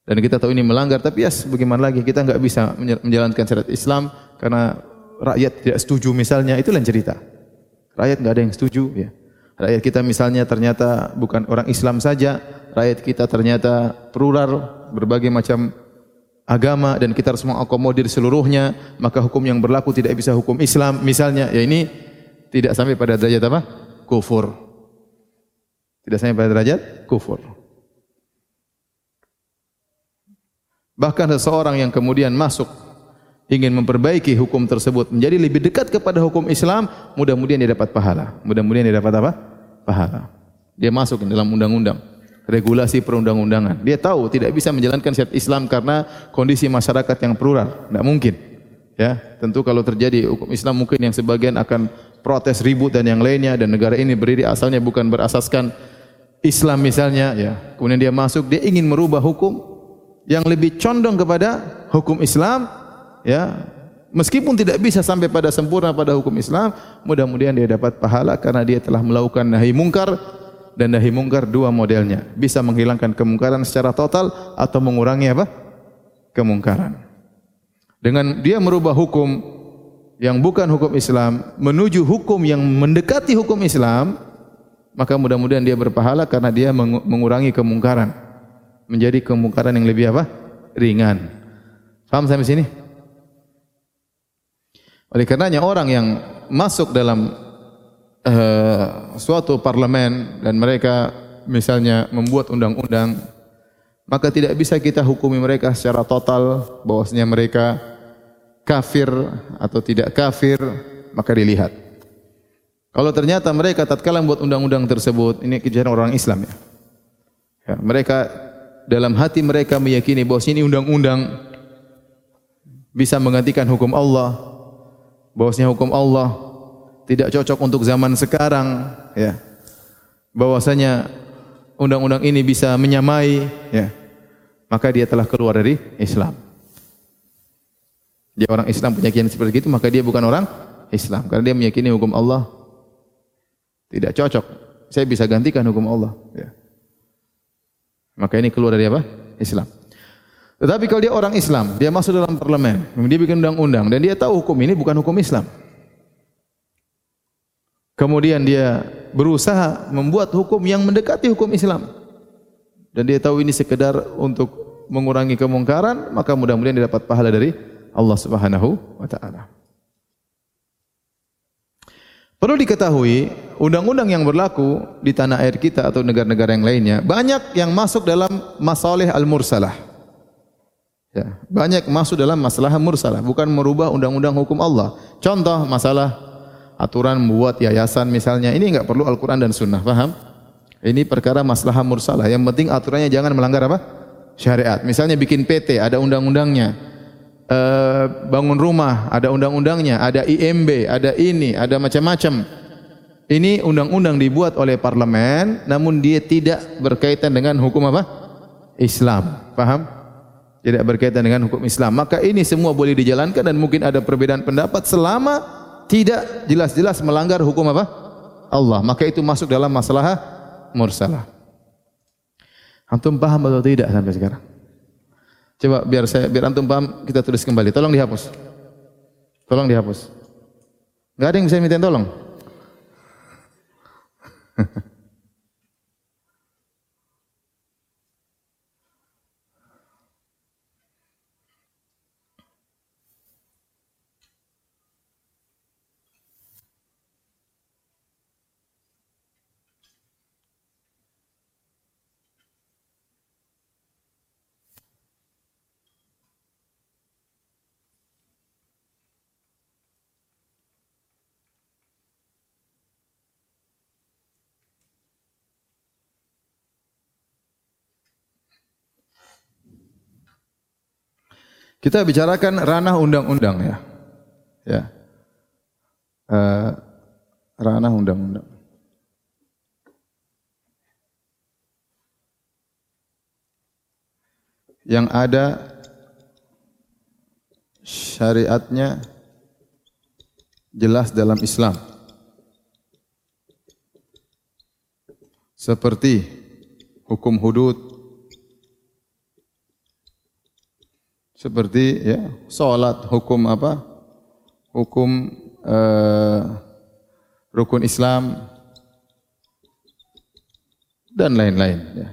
Dan kita tahu ini melanggar, tapi ya bagaimana lagi kita enggak bisa menjalankan syariat Islam karena rakyat tidak setuju misalnya, itu lain cerita. Rakyat enggak ada yang setuju ya. Rakyat kita misalnya ternyata bukan orang Islam saja, rakyat kita ternyata plural berbagai macam agama dan kita harus mengakomodir seluruhnya, maka hukum yang berlaku tidak bisa hukum Islam misalnya. Ya ini tidak sampai pada derajat apa? Kufur. Tidak sampai pada derajat kufur. Bahkan seseorang yang kemudian masuk ingin memperbaiki hukum tersebut menjadi lebih dekat kepada hukum Islam, mudah-mudahan dia dapat pahala. Mudah-mudahan dia dapat apa? Pahala. Dia masuk dalam undang-undang, regulasi perundang-undangan. Dia tahu tidak bisa menjalankan syariat Islam karena kondisi masyarakat yang plural. Tidak mungkin. Ya, tentu kalau terjadi hukum Islam mungkin yang sebagian akan protes ribut dan yang lainnya dan negara ini berdiri asalnya bukan berasaskan Islam misalnya ya. Kemudian dia masuk dia ingin merubah hukum yang lebih condong kepada hukum Islam ya. Meskipun tidak bisa sampai pada sempurna pada hukum Islam mudah-mudahan dia dapat pahala karena dia telah melakukan nahi mungkar dan nahi mungkar dua modelnya. Bisa menghilangkan kemungkaran secara total atau mengurangi apa? Kemungkaran. Dengan dia merubah hukum yang bukan hukum Islam menuju hukum yang mendekati hukum Islam maka mudah-mudahan dia berpahala karena dia mengurangi kemungkaran. Menjadi kemungkaran yang lebih apa? Ringan. Faham sampai sini? Oleh karenanya orang yang masuk dalam uh, suatu parlemen dan mereka misalnya membuat undang-undang maka tidak bisa kita hukumi mereka secara total bahwasanya mereka kafir atau tidak kafir maka dilihat. Kalau ternyata mereka tatkala membuat undang-undang tersebut ini kejadian orang Islam ya, ya mereka dalam hati mereka meyakini bahawa ini undang-undang bisa menggantikan hukum Allah bahwasanya hukum Allah tidak cocok untuk zaman sekarang ya bahwasanya undang-undang ini bisa menyamai, ya, maka dia telah keluar dari Islam. Dia orang Islam punya keyakinan seperti itu, maka dia bukan orang Islam. Karena dia meyakini hukum Allah tidak cocok. Saya bisa gantikan hukum Allah. Ya. Maka ini keluar dari apa? Islam. Tetapi kalau dia orang Islam, dia masuk dalam parlemen, dia bikin undang-undang, dan dia tahu hukum ini bukan hukum Islam. Kemudian dia berusaha membuat hukum yang mendekati hukum Islam. Dan dia tahu ini sekedar untuk mengurangi kemungkaran, maka mudah-mudahan dia dapat pahala dari Allah Subhanahu wa taala. Perlu diketahui, undang-undang yang berlaku di tanah air kita atau negara-negara yang lainnya, banyak yang masuk dalam masalah al-mursalah. Ya, banyak masuk dalam masalah mursalah, bukan merubah undang-undang hukum Allah. Contoh masalah aturan membuat yayasan misalnya ini enggak perlu Al-Qur'an dan Sunnah, paham? Ini perkara maslahah mursalah. Yang penting aturannya jangan melanggar apa? Syariat. Misalnya bikin PT, ada undang-undangnya. E, bangun rumah, ada undang-undangnya. Ada IMB, ada ini, ada macam-macam. Ini undang-undang dibuat oleh parlemen, namun dia tidak berkaitan dengan hukum apa? Islam. Paham? Tidak berkaitan dengan hukum Islam. Maka ini semua boleh dijalankan dan mungkin ada perbedaan pendapat selama tidak jelas-jelas melanggar hukum apa? Allah. Maka itu masuk dalam masalah mursalah. Antum paham atau tidak sampai sekarang? Coba biar saya biar antum paham kita tulis kembali. Tolong dihapus. Tolong dihapus. Enggak ada yang bisa minta tolong. Kita bicarakan ranah undang-undang ya. Ya. Uh, ranah undang-undang. Yang ada syariatnya jelas dalam Islam. Seperti hukum hudud, seperti ya salat hukum apa? Hukum uh, rukun Islam dan lain-lain ya.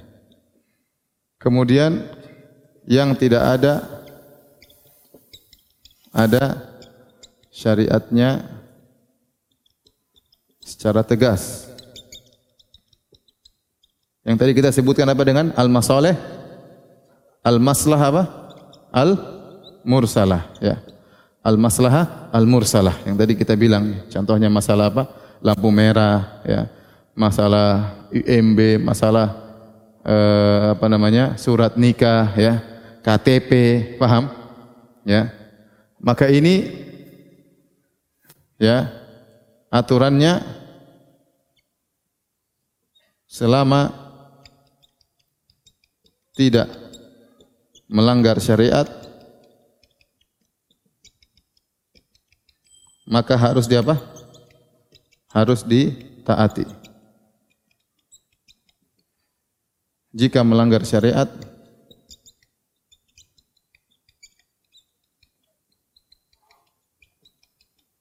kemudian yang tidak ada ada syariatnya secara tegas. Yang tadi kita sebutkan apa dengan al-masalih? Al-maslah apa al mursalah ya. Al maslahah al mursalah yang tadi kita bilang contohnya masalah apa? Lampu merah ya. Masalah UMB masalah eh, apa namanya? Surat nikah ya. KTP paham? Ya. Maka ini ya aturannya selama tidak melanggar syariat maka harus di apa? Harus ditaati. Jika melanggar syariat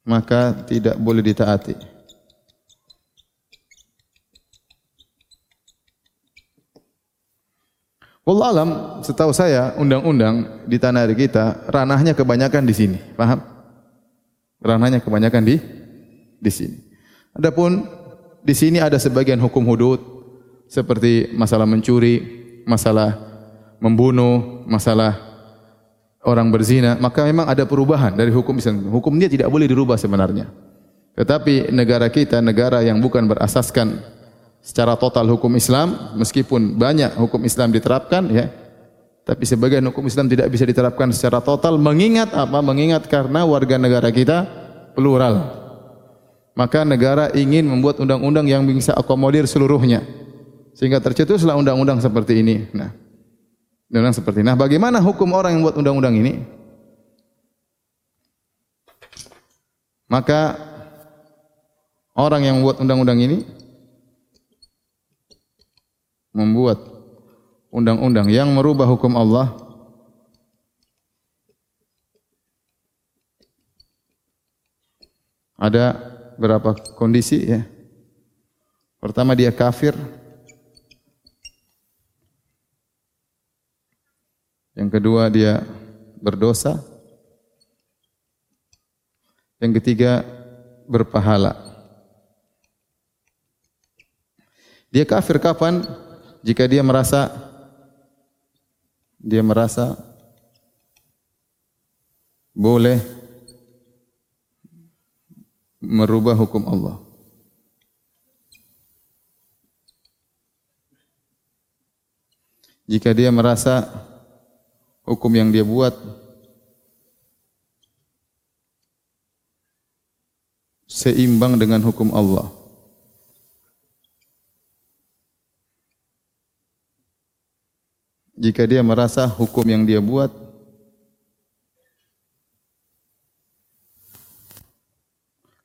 maka tidak boleh ditaati. Wallah alam, setahu saya undang-undang di tanah air kita ranahnya kebanyakan di sini, paham? Ranahnya kebanyakan di di sini. Adapun di sini ada sebagian hukum hudud seperti masalah mencuri, masalah membunuh, masalah orang berzina, maka memang ada perubahan dari hukum Islam. Hukum dia tidak boleh dirubah sebenarnya. Tetapi negara kita negara yang bukan berasaskan secara total hukum Islam, meskipun banyak hukum Islam diterapkan, ya, tapi sebagian hukum Islam tidak bisa diterapkan secara total. Mengingat apa? Mengingat karena warga negara kita plural. Maka negara ingin membuat undang-undang yang bisa akomodir seluruhnya. Sehingga tercetuslah undang-undang seperti ini. Nah, undang-undang seperti ini. Nah, bagaimana hukum orang yang buat undang-undang ini? Maka orang yang membuat undang-undang ini membuat undang-undang yang merubah hukum Allah. Ada berapa kondisi ya? Pertama dia kafir. Yang kedua dia berdosa. Yang ketiga berpahala. Dia kafir kapan? Jika dia merasa dia merasa boleh merubah hukum Allah. Jika dia merasa hukum yang dia buat seimbang dengan hukum Allah. Jika dia merasa hukum yang dia buat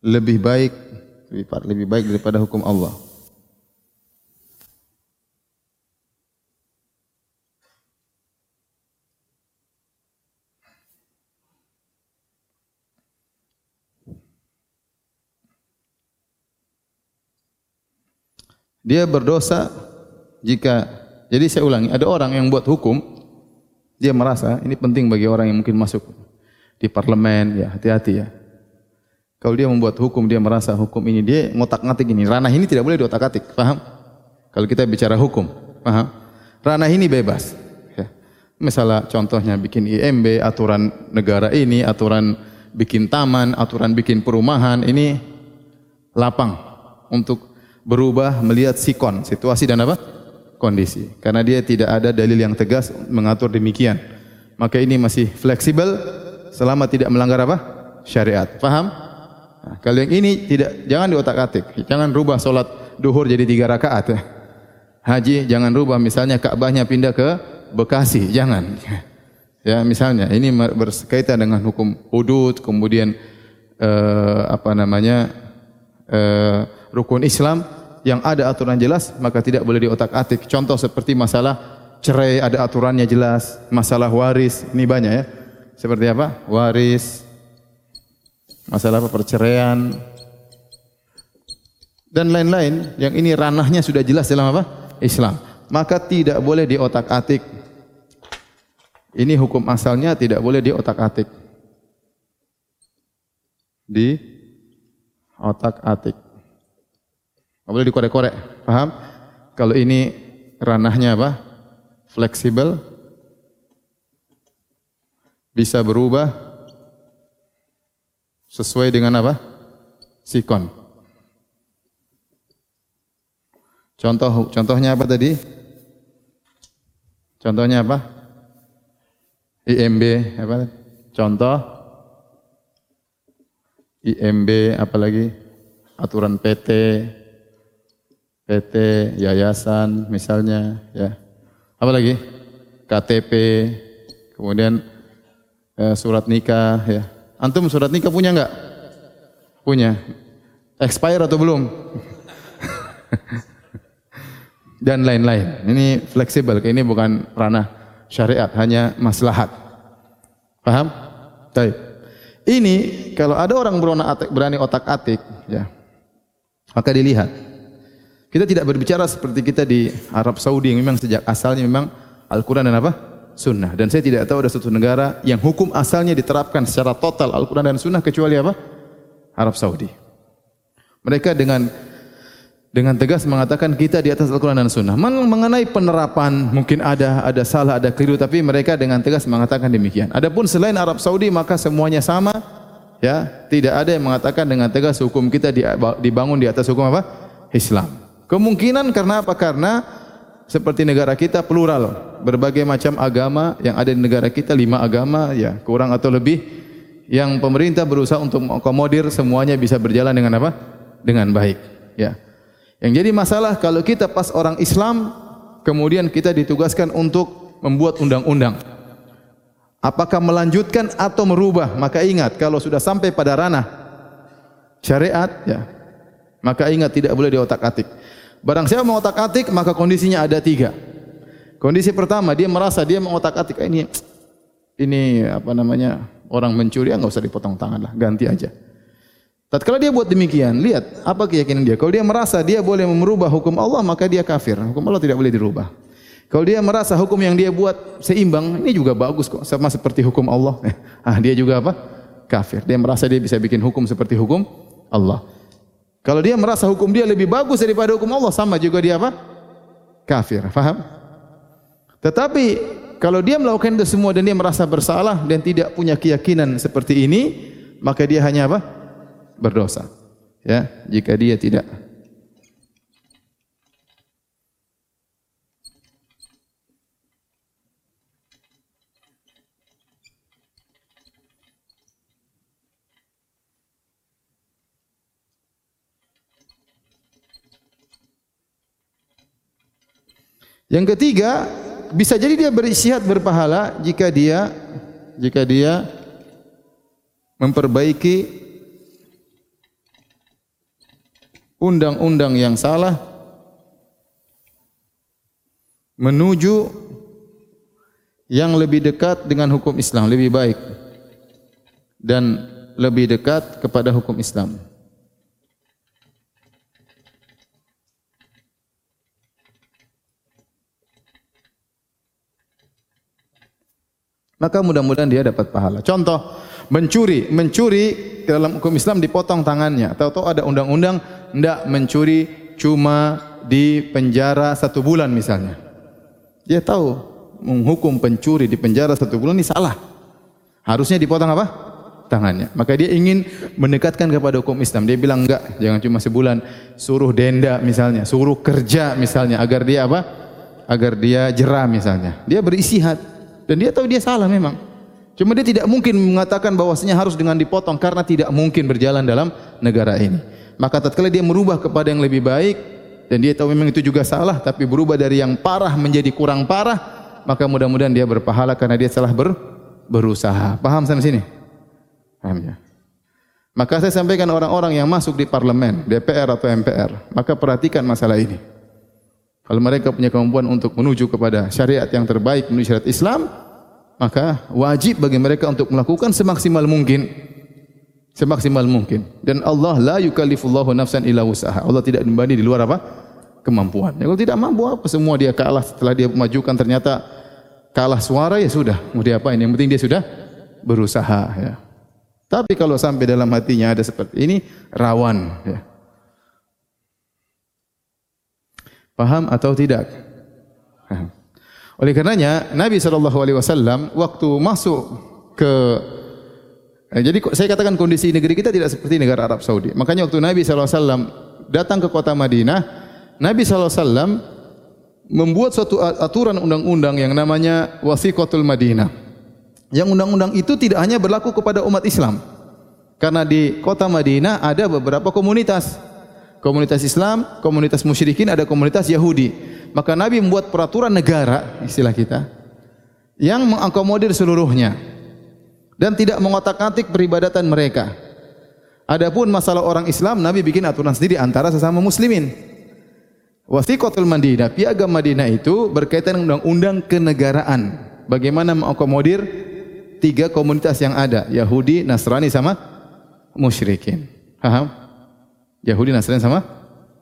lebih baik lebih baik daripada hukum Allah. Dia berdosa jika jadi saya ulangi, ada orang yang buat hukum, dia merasa ini penting bagi orang yang mungkin masuk di parlemen, ya hati-hati ya. Kalau dia membuat hukum, dia merasa hukum ini dia ngotak-ngatik ini. Ranah ini tidak boleh diotak-atik, paham? Kalau kita bicara hukum, paham? Ranah ini bebas. Ya. Misalnya contohnya bikin IMB, aturan negara ini, aturan bikin taman, aturan bikin perumahan, ini lapang untuk berubah melihat sikon, situasi dan apa? Kondisi. Karena dia tidak ada dalil yang tegas mengatur demikian. Maka ini masih fleksibel selama tidak melanggar apa? Syariat. Faham? Nah, kalau yang ini tidak jangan diotak-atik. Jangan rubah solat duhur jadi tiga rakaat. Haji jangan rubah misalnya Ka'bahnya pindah ke Bekasi. Jangan. Ya misalnya ini berkaitan dengan hukum hudud kemudian uh, apa namanya uh, rukun Islam yang ada aturan jelas maka tidak boleh diotak-atik. Contoh seperti masalah cerai ada aturannya jelas, masalah waris ini banyak ya. Seperti apa? Waris, masalah apa perceraian dan lain-lain yang ini ranahnya sudah jelas dalam apa? Islam. Maka tidak boleh diotak-atik. Ini hukum asalnya tidak boleh diotak-atik. Di otak-atik. Tak boleh dikorek-korek. Paham? Kalau ini ranahnya apa? Fleksibel. Bisa berubah. Sesuai dengan apa? Sikon. Contoh contohnya apa tadi? Contohnya apa? IMB apa? Contoh IMB apalagi aturan PT PT, yayasan misalnya, ya. Apa lagi? KTP, kemudian eh, surat nikah, ya. Antum surat nikah punya enggak? Punya. Expire atau belum? Dan lain-lain. Ini fleksibel, ini bukan ranah syariat, hanya maslahat. Paham? Baik. Ini kalau ada orang berani otak-atik, ya, maka dilihat kita tidak berbicara seperti kita di Arab Saudi yang memang sejak asalnya memang Al-Quran dan apa? Sunnah. Dan saya tidak tahu ada satu negara yang hukum asalnya diterapkan secara total Al-Quran dan Sunnah kecuali apa? Arab Saudi. Mereka dengan dengan tegas mengatakan kita di atas Al-Quran dan Sunnah. Mengenai penerapan mungkin ada ada salah, ada keliru, tapi mereka dengan tegas mengatakan demikian. Adapun selain Arab Saudi maka semuanya sama. Ya, tidak ada yang mengatakan dengan tegas hukum kita dibangun di atas hukum apa? Islam. Kemungkinan karena apa? Karena seperti negara kita plural, berbagai macam agama yang ada di negara kita lima agama, ya kurang atau lebih, yang pemerintah berusaha untuk mengakomodir semuanya bisa berjalan dengan apa? Dengan baik. Ya. Yang jadi masalah kalau kita pas orang Islam kemudian kita ditugaskan untuk membuat undang-undang. Apakah melanjutkan atau merubah? Maka ingat kalau sudah sampai pada ranah syariat ya. Maka ingat tidak boleh diotak-atik. Barang siapa mau otak-atik maka kondisinya ada tiga. Kondisi pertama dia merasa dia mau otak-atik ini ini apa namanya orang mencuri enggak usah dipotong tangan lah ganti aja. Tatkala dia buat demikian, lihat apa keyakinan dia. Kalau dia merasa dia boleh merubah hukum Allah, maka dia kafir. Hukum Allah tidak boleh dirubah. Kalau dia merasa hukum yang dia buat seimbang, ini juga bagus kok, sama seperti hukum Allah. ah, dia juga apa? Kafir. Dia merasa dia bisa bikin hukum seperti hukum Allah. Kalau dia merasa hukum dia lebih bagus daripada hukum Allah, sama juga dia apa? Kafir. Faham? Tetapi kalau dia melakukan itu semua dan dia merasa bersalah dan tidak punya keyakinan seperti ini, maka dia hanya apa? berdosa. Ya, jika dia tidak Yang ketiga, bisa jadi dia berisihat berpahala jika dia jika dia memperbaiki undang-undang yang salah menuju yang lebih dekat dengan hukum Islam, lebih baik dan lebih dekat kepada hukum Islam. Maka mudah-mudahan dia dapat pahala. Contoh, mencuri, mencuri dalam hukum Islam dipotong tangannya. Tahu-tahu ada undang-undang tidak mencuri cuma di penjara satu bulan misalnya. Dia tahu menghukum pencuri di penjara satu bulan ini salah. Harusnya dipotong apa? Tangannya. Maka dia ingin mendekatkan kepada hukum Islam. Dia bilang enggak, jangan cuma sebulan. Suruh denda misalnya, suruh kerja misalnya agar dia apa? Agar dia jerah misalnya. Dia berisihat dan dia tahu dia salah memang. Cuma dia tidak mungkin mengatakan bahwasanya harus dengan dipotong karena tidak mungkin berjalan dalam negara ini. Maka tatkala dia merubah kepada yang lebih baik dan dia tahu memang itu juga salah tapi berubah dari yang parah menjadi kurang parah maka mudah-mudahan dia berpahala karena dia telah ber, berusaha. Paham sampai sini? Paham ya? Maka saya sampaikan orang-orang yang masuk di parlemen DPR atau MPR maka perhatikan masalah ini kalau mereka punya kemampuan untuk menuju kepada syariat yang terbaik menuju syariat Islam maka wajib bagi mereka untuk melakukan semaksimal mungkin semaksimal mungkin. Dan Allah la yukallifullahu nafsan illa wusaha. Allah tidak membani di luar apa? kemampuan. Ya, kalau tidak mampu apa semua dia kalah setelah dia memajukan ternyata kalah suara ya sudah. Mau dia apa ini? Yang penting dia sudah berusaha ya. Tapi kalau sampai dalam hatinya ada seperti ini rawan ya. Paham atau tidak? Oleh karenanya Nabi sallallahu alaihi wasallam waktu masuk ke Eh, jadi saya katakan kondisi negeri kita tidak seperti negara Arab Saudi. Makanya waktu Nabi SAW datang ke kota Madinah, Nabi SAW membuat suatu aturan undang-undang yang namanya Wasiqatul Madinah. Yang undang-undang itu tidak hanya berlaku kepada umat Islam. Karena di kota Madinah ada beberapa komunitas. Komunitas Islam, komunitas musyrikin, ada komunitas Yahudi. Maka Nabi membuat peraturan negara, istilah kita, yang mengakomodir seluruhnya dan tidak mengotak-atik peribadatan mereka. Adapun masalah orang Islam, Nabi bikin aturan sendiri antara sesama muslimin. Wasiqatul Madinah, piagam Madinah itu berkaitan dengan undang-undang kenegaraan. Bagaimana mengakomodir tiga komunitas yang ada, Yahudi, Nasrani sama musyrikin. Paham? Yahudi, Nasrani sama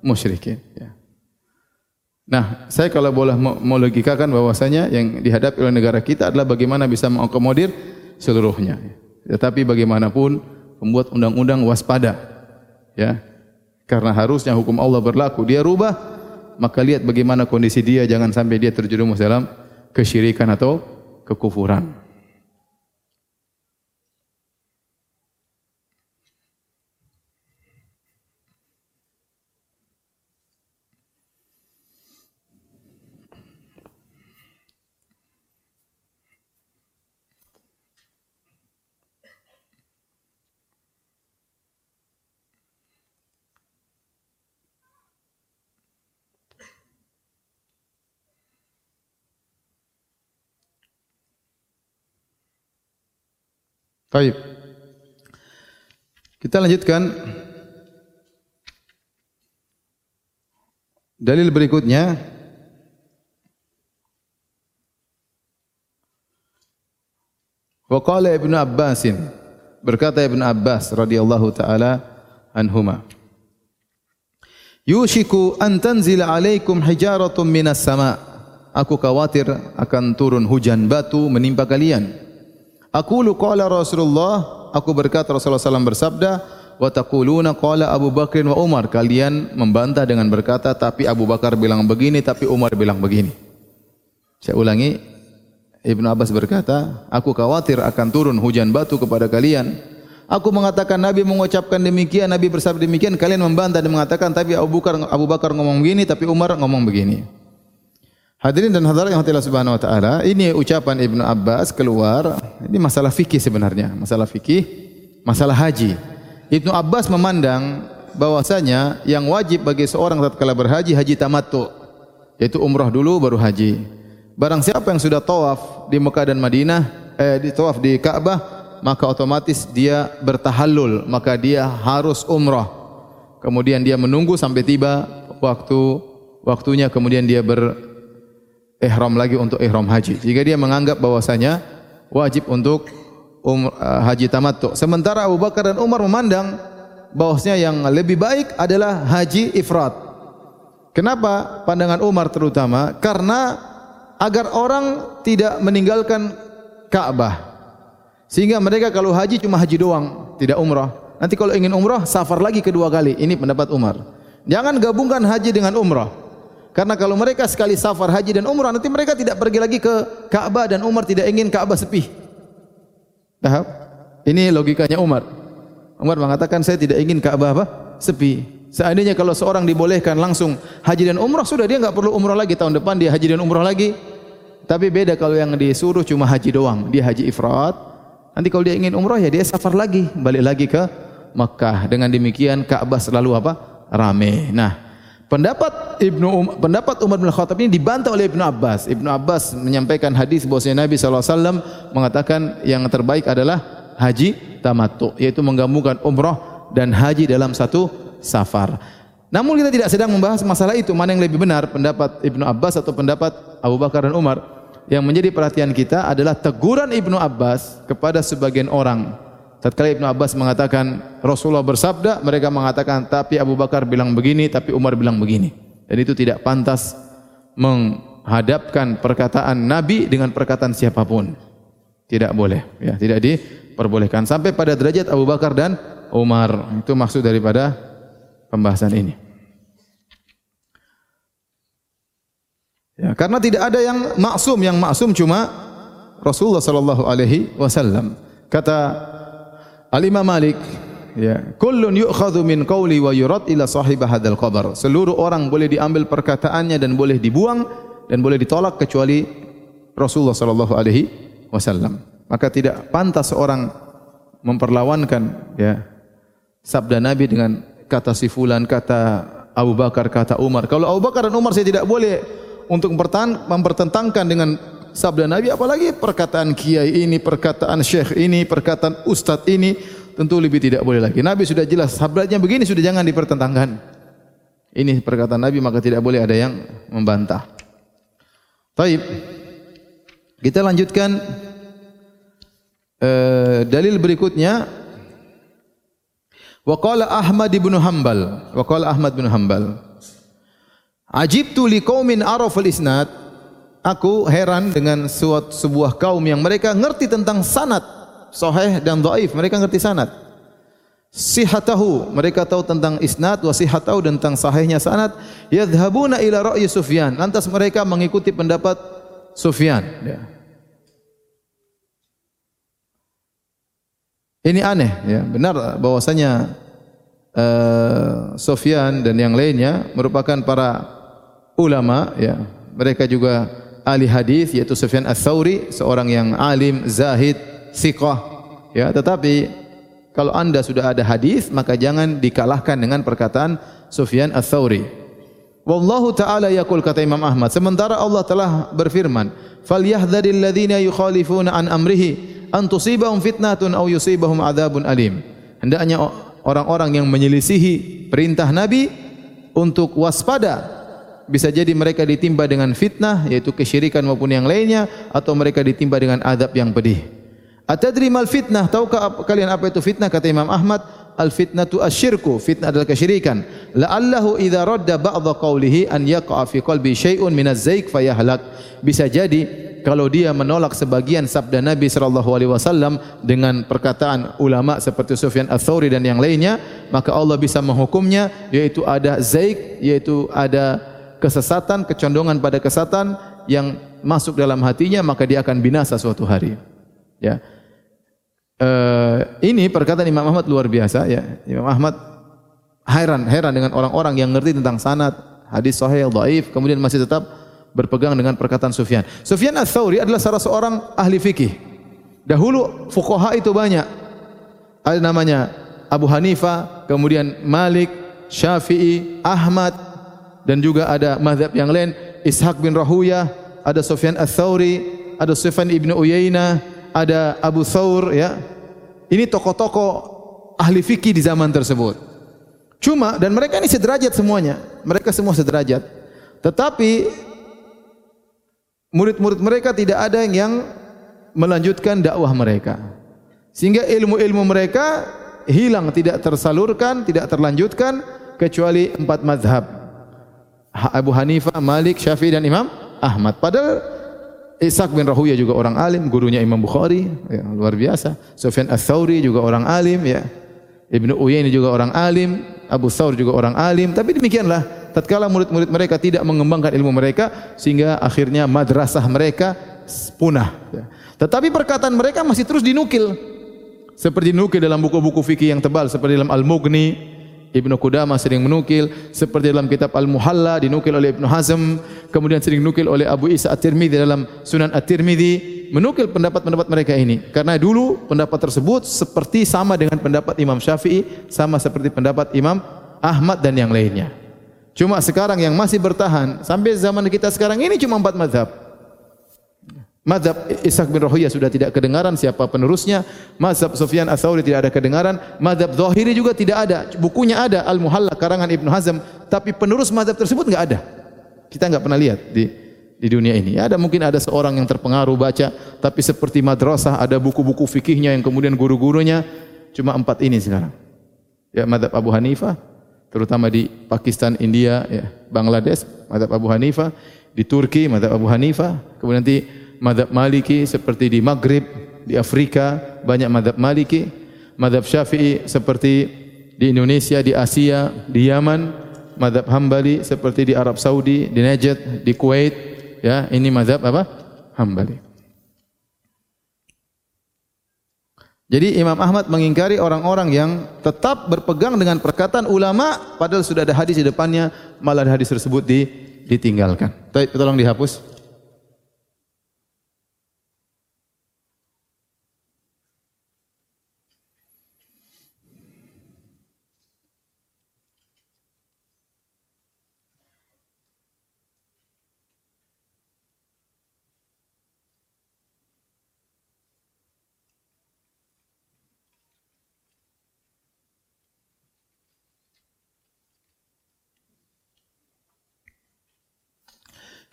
musyrikin. Ya. Nah, saya kalau boleh mau logikakan bahwasanya yang dihadapi oleh negara kita adalah bagaimana bisa mengakomodir seluruhnya. Tetapi bagaimanapun pembuat undang-undang waspada. Ya. Karena harusnya hukum Allah berlaku, dia rubah, maka lihat bagaimana kondisi dia jangan sampai dia terjerumus dalam kesyirikan atau kekufuran. Baik. Kita lanjutkan. Dalil berikutnya. Wa qala Ibnu Abbas berkata Ibnu Abbas radhiyallahu taala anhuma Yushiku an tanzila alaikum hijaratun minas sama Aku khawatir akan turun hujan batu menimpa kalian Aku lu qala Rasulullah, aku berkata Rasulullah SAW bersabda, wa taquluna qala Abu Bakr wa Umar. Kalian membantah dengan berkata tapi Abu Bakar bilang begini tapi Umar bilang begini. Saya ulangi, Ibnu Abbas berkata, aku khawatir akan turun hujan batu kepada kalian. Aku mengatakan Nabi mengucapkan demikian, Nabi bersabda demikian, kalian membantah dan mengatakan tapi Abu Bakar Abu Bakar ngomong begini tapi Umar ngomong begini. Hadirin dan hadirat yang Allah Subhanahu wa taala, ini ucapan Ibnu Abbas keluar, ini masalah fikih sebenarnya, masalah fikih, masalah haji. Ibnu Abbas memandang bahwasanya yang wajib bagi seorang tatkala berhaji haji tamattu, yaitu umrah dulu baru haji. Barang siapa yang sudah tawaf di Mekah dan Madinah, eh di tawaf di Ka'bah, maka otomatis dia bertahallul, maka dia harus umrah. Kemudian dia menunggu sampai tiba waktu waktunya kemudian dia ber ihram lagi untuk ihram haji. Jika dia menganggap bahwasanya wajib untuk um, uh, haji tamattu. Sementara Abu Bakar dan Umar memandang bahwasanya yang lebih baik adalah haji ifrat. Kenapa pandangan Umar terutama? Karena agar orang tidak meninggalkan Ka'bah. Sehingga mereka kalau haji cuma haji doang, tidak umrah. Nanti kalau ingin umrah, safar lagi kedua kali. Ini pendapat Umar. Jangan gabungkan haji dengan umrah. Karena kalau mereka sekali safar haji dan umrah nanti mereka tidak pergi lagi ke Ka'bah dan Umar tidak ingin Ka'bah sepi. Tahap. Ini logikanya Umar. Umar mengatakan saya tidak ingin Ka'bah apa? Sepi. Seandainya kalau seorang dibolehkan langsung haji dan umrah sudah dia enggak perlu umrah lagi tahun depan dia haji dan umrah lagi. Tapi beda kalau yang disuruh cuma haji doang, dia haji ifrat. Nanti kalau dia ingin umrah ya dia safar lagi, balik lagi ke Makkah. Dengan demikian Ka'bah selalu apa? Rame. Nah, Pendapat Ibnu um, pendapat Umar bin Khattab ini dibantah oleh Ibnu Abbas. Ibnu Abbas menyampaikan hadis bahwa Nabi SAW mengatakan yang terbaik adalah haji tamattu, yaitu menggabungkan umrah dan haji dalam satu safar. Namun kita tidak sedang membahas masalah itu, mana yang lebih benar, pendapat Ibnu Abbas atau pendapat Abu Bakar dan Umar. Yang menjadi perhatian kita adalah teguran Ibnu Abbas kepada sebagian orang Tatkala Ibnu Abbas mengatakan Rasulullah bersabda, mereka mengatakan tapi Abu Bakar bilang begini, tapi Umar bilang begini. Dan itu tidak pantas menghadapkan perkataan Nabi dengan perkataan siapapun. Tidak boleh, ya, tidak diperbolehkan sampai pada derajat Abu Bakar dan Umar. Itu maksud daripada pembahasan ini. Ya, karena tidak ada yang maksum, yang maksum cuma Rasulullah sallallahu alaihi wasallam. Kata Al-Imam Malik ya kullun yu'khadhu min qawli wa yurad ila sahib hadzal qabr seluruh orang boleh diambil perkataannya dan boleh dibuang dan boleh ditolak kecuali Rasulullah sallallahu alaihi wasallam. Maka tidak pantas seorang memperlawankan ya sabda Nabi dengan kata si fulan kata Abu Bakar kata Umar. Kalau Abu Bakar dan Umar saya tidak boleh untuk mempertentangkan dengan sabda Nabi apalagi perkataan kiai ini, perkataan syekh ini, perkataan ustaz ini tentu lebih tidak boleh lagi. Nabi sudah jelas sabdanya begini sudah jangan dipertentangkan. Ini perkataan Nabi maka tidak boleh ada yang membantah. Baik. Kita lanjutkan uh, dalil berikutnya. Wa qala Ahmad bin Hanbal, wa qala Ahmad bin Hanbal. Ajibtu liqaumin arafal isnad aku heran dengan suatu sebuah kaum yang mereka ngerti tentang sanad. Sahih dan dhaif mereka ngerti sanad. Sihatahu mereka tahu tentang isnad wa sihatahu dan tentang sahihnya sanad. Yadhhabuna ila ra'yi Sufyan. Lantas mereka mengikuti pendapat Sufyan. Ya. ini aneh ya. Benar bahwasanya uh, Sufyan dan yang lainnya merupakan para ulama ya. Mereka juga ahli hadis yaitu Sufyan Ats-Tsauri seorang yang alim zahid siqah ya tetapi kalau anda sudah ada hadis maka jangan dikalahkan dengan perkataan Sufyan Ats-Tsauri. Wallahu taala yaqul kata Imam Ahmad sementara Allah telah berfirman falyahdharil ladzina yukhalifuna an amrihi an tusibahum fitnatun aw yusibahum adzabun alim. Hendaknya orang-orang yang menyelisihi perintah Nabi untuk waspada bisa jadi mereka ditimpa dengan fitnah yaitu kesyirikan maupun yang lainnya atau mereka ditimpa dengan adab yang pedih. Atadri mal fitnah? Tahukah kalian apa itu fitnah? Kata Imam Ahmad, al fitnatu asyirku. Fitnah adalah kesyirikan. La'allahu idza radda ba'dha qawlihi an yaqa'a fi qalbi syai'un min az-zaik fayahlak. Bisa jadi kalau dia menolak sebagian sabda Nabi sallallahu alaihi wasallam dengan perkataan ulama seperti Sufyan Ats-Tsauri dan yang lainnya, maka Allah bisa menghukumnya yaitu ada zaik, yaitu ada kesesatan, kecondongan pada kesesatan yang masuk dalam hatinya, maka dia akan binasa suatu hari. Ya. Uh, ini perkataan Imam Ahmad luar biasa ya. Imam Ahmad heran heran dengan orang-orang yang ngerti tentang sanad, hadis sahih, dhaif, kemudian masih tetap berpegang dengan perkataan Sufyan. Sufyan Ats-Tsauri adalah salah seorang ahli fikih. Dahulu fuqaha itu banyak. Ada namanya Abu Hanifah, kemudian Malik, Syafi'i, Ahmad dan juga ada mazhab yang lain Ishaq bin Rahuyah, ada Sufyan Ats-Tsauri, ada Sufyan ibnu Uyainah, ada Abu Thawr ya. Ini tokoh-tokoh ahli fikih di zaman tersebut. Cuma dan mereka ini sederajat semuanya. Mereka semua sederajat. Tetapi murid-murid mereka tidak ada yang melanjutkan dakwah mereka. Sehingga ilmu-ilmu mereka hilang, tidak tersalurkan, tidak terlanjutkan kecuali empat mazhab. Abu Hanifah, Malik, Syafi'i dan Imam Ahmad. Padahal Ishaq bin Rahuya juga orang alim, gurunya Imam Bukhari, ya, luar biasa. Sufyan Ats-Tsauri juga orang alim, ya. Ibnu Uyainah juga orang alim, Abu Tsaur juga orang alim, tapi demikianlah tatkala murid-murid mereka tidak mengembangkan ilmu mereka sehingga akhirnya madrasah mereka punah. Ya. Tetapi perkataan mereka masih terus dinukil. Seperti dinukil dalam buku-buku fikih yang tebal seperti dalam Al-Mughni, Ibnu Qudamah sering menukil seperti dalam kitab Al-Muhalla dinukil oleh Ibnu Hazm kemudian sering dinukil oleh Abu Isa At-Tirmidzi dalam Sunan At-Tirmidzi menukil pendapat-pendapat mereka ini. Karena dulu pendapat tersebut seperti sama dengan pendapat Imam Syafi'i sama seperti pendapat Imam Ahmad dan yang lainnya. Cuma sekarang yang masih bertahan sampai zaman kita sekarang ini cuma empat mazhab Mazhab Ishaq bin Rahuyah sudah tidak kedengaran siapa penerusnya. Mazhab Sufyan Ats-Tsauri tidak ada kedengaran. Mazhab Zahiri juga tidak ada. Bukunya ada Al-Muhalla karangan Ibnu Hazm, tapi penerus mazhab tersebut enggak ada. Kita enggak pernah lihat di di dunia ini. Ya, ada mungkin ada seorang yang terpengaruh baca, tapi seperti madrasah ada buku-buku fikihnya yang kemudian guru-gurunya cuma empat ini sekarang. Ya, mazhab Abu Hanifah terutama di Pakistan, India, ya, Bangladesh, mazhab Abu Hanifah, di Turki mazhab Abu Hanifah, kemudian nanti madhab maliki seperti di Maghrib, di Afrika banyak madhab maliki, madhab syafi'i seperti di Indonesia, di Asia, di Yaman, madhab hambali seperti di Arab Saudi, di Najd, di Kuwait, ya ini madhab apa? Hambali. Jadi Imam Ahmad mengingkari orang-orang yang tetap berpegang dengan perkataan ulama padahal sudah ada hadis di depannya malah hadis tersebut ditinggalkan. Tolong dihapus.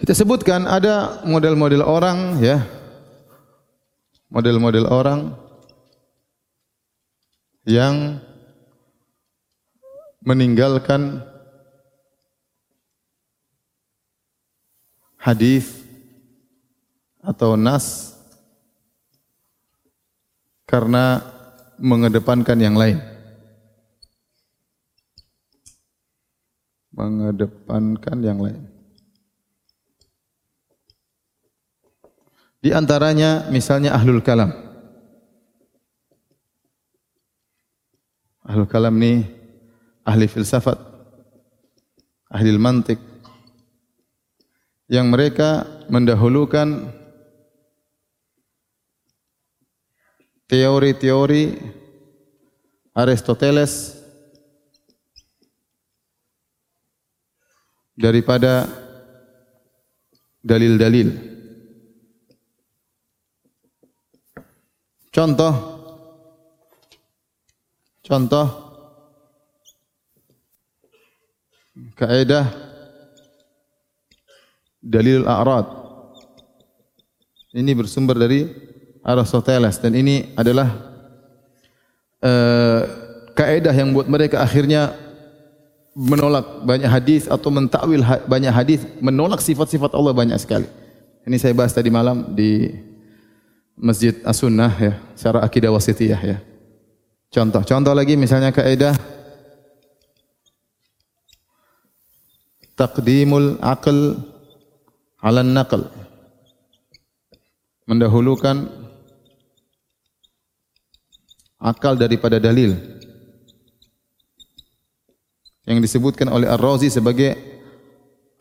Kita sebutkan ada model-model orang ya. Model-model orang yang meninggalkan hadis atau nas karena mengedepankan yang lain. Mengedepankan yang lain. Di antaranya misalnya ahlul kalam. Ahlul kalam ni ahli filsafat, ahli mantik yang mereka mendahulukan teori-teori Aristoteles daripada dalil-dalil. Contoh contoh kaidah dalil al-a'rad. Ini bersumber dari Aristoteles dan ini adalah uh, kaidah yang buat mereka akhirnya menolak banyak hadis atau mentakwil ha-, banyak hadis menolak sifat-sifat Allah banyak sekali. Ini saya bahas tadi malam di Masjid As-Sunnah ya, secara akidah wasitiyah ya. Contoh, contoh lagi misalnya kaidah taqdimul aql 'ala naql mendahulukan akal daripada dalil yang disebutkan oleh Ar-Razi sebagai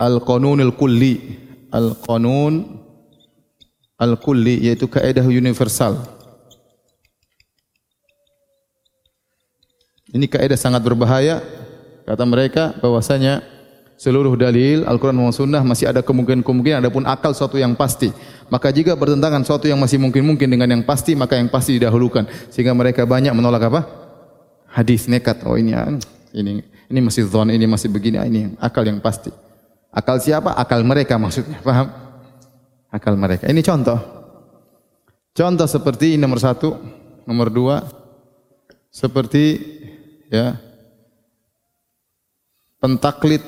Al-Qanunul Kulli. Al-Qanun Al-Kulli yaitu kaidah universal. Ini kaidah sangat berbahaya kata mereka bahwasanya seluruh dalil Al-Quran dan Sunnah masih ada kemungkinan-kemungkinan adapun akal suatu yang pasti. Maka jika bertentangan suatu yang masih mungkin-mungkin dengan yang pasti maka yang pasti didahulukan sehingga mereka banyak menolak apa? Hadis nekat. Oh ini ini ini masih zon, ini masih begini, ah, ini akal yang pasti. Akal siapa? Akal mereka maksudnya. Faham? Akal mereka. Ini contoh. Contoh seperti nomor satu, nomor dua, seperti ya pentaklid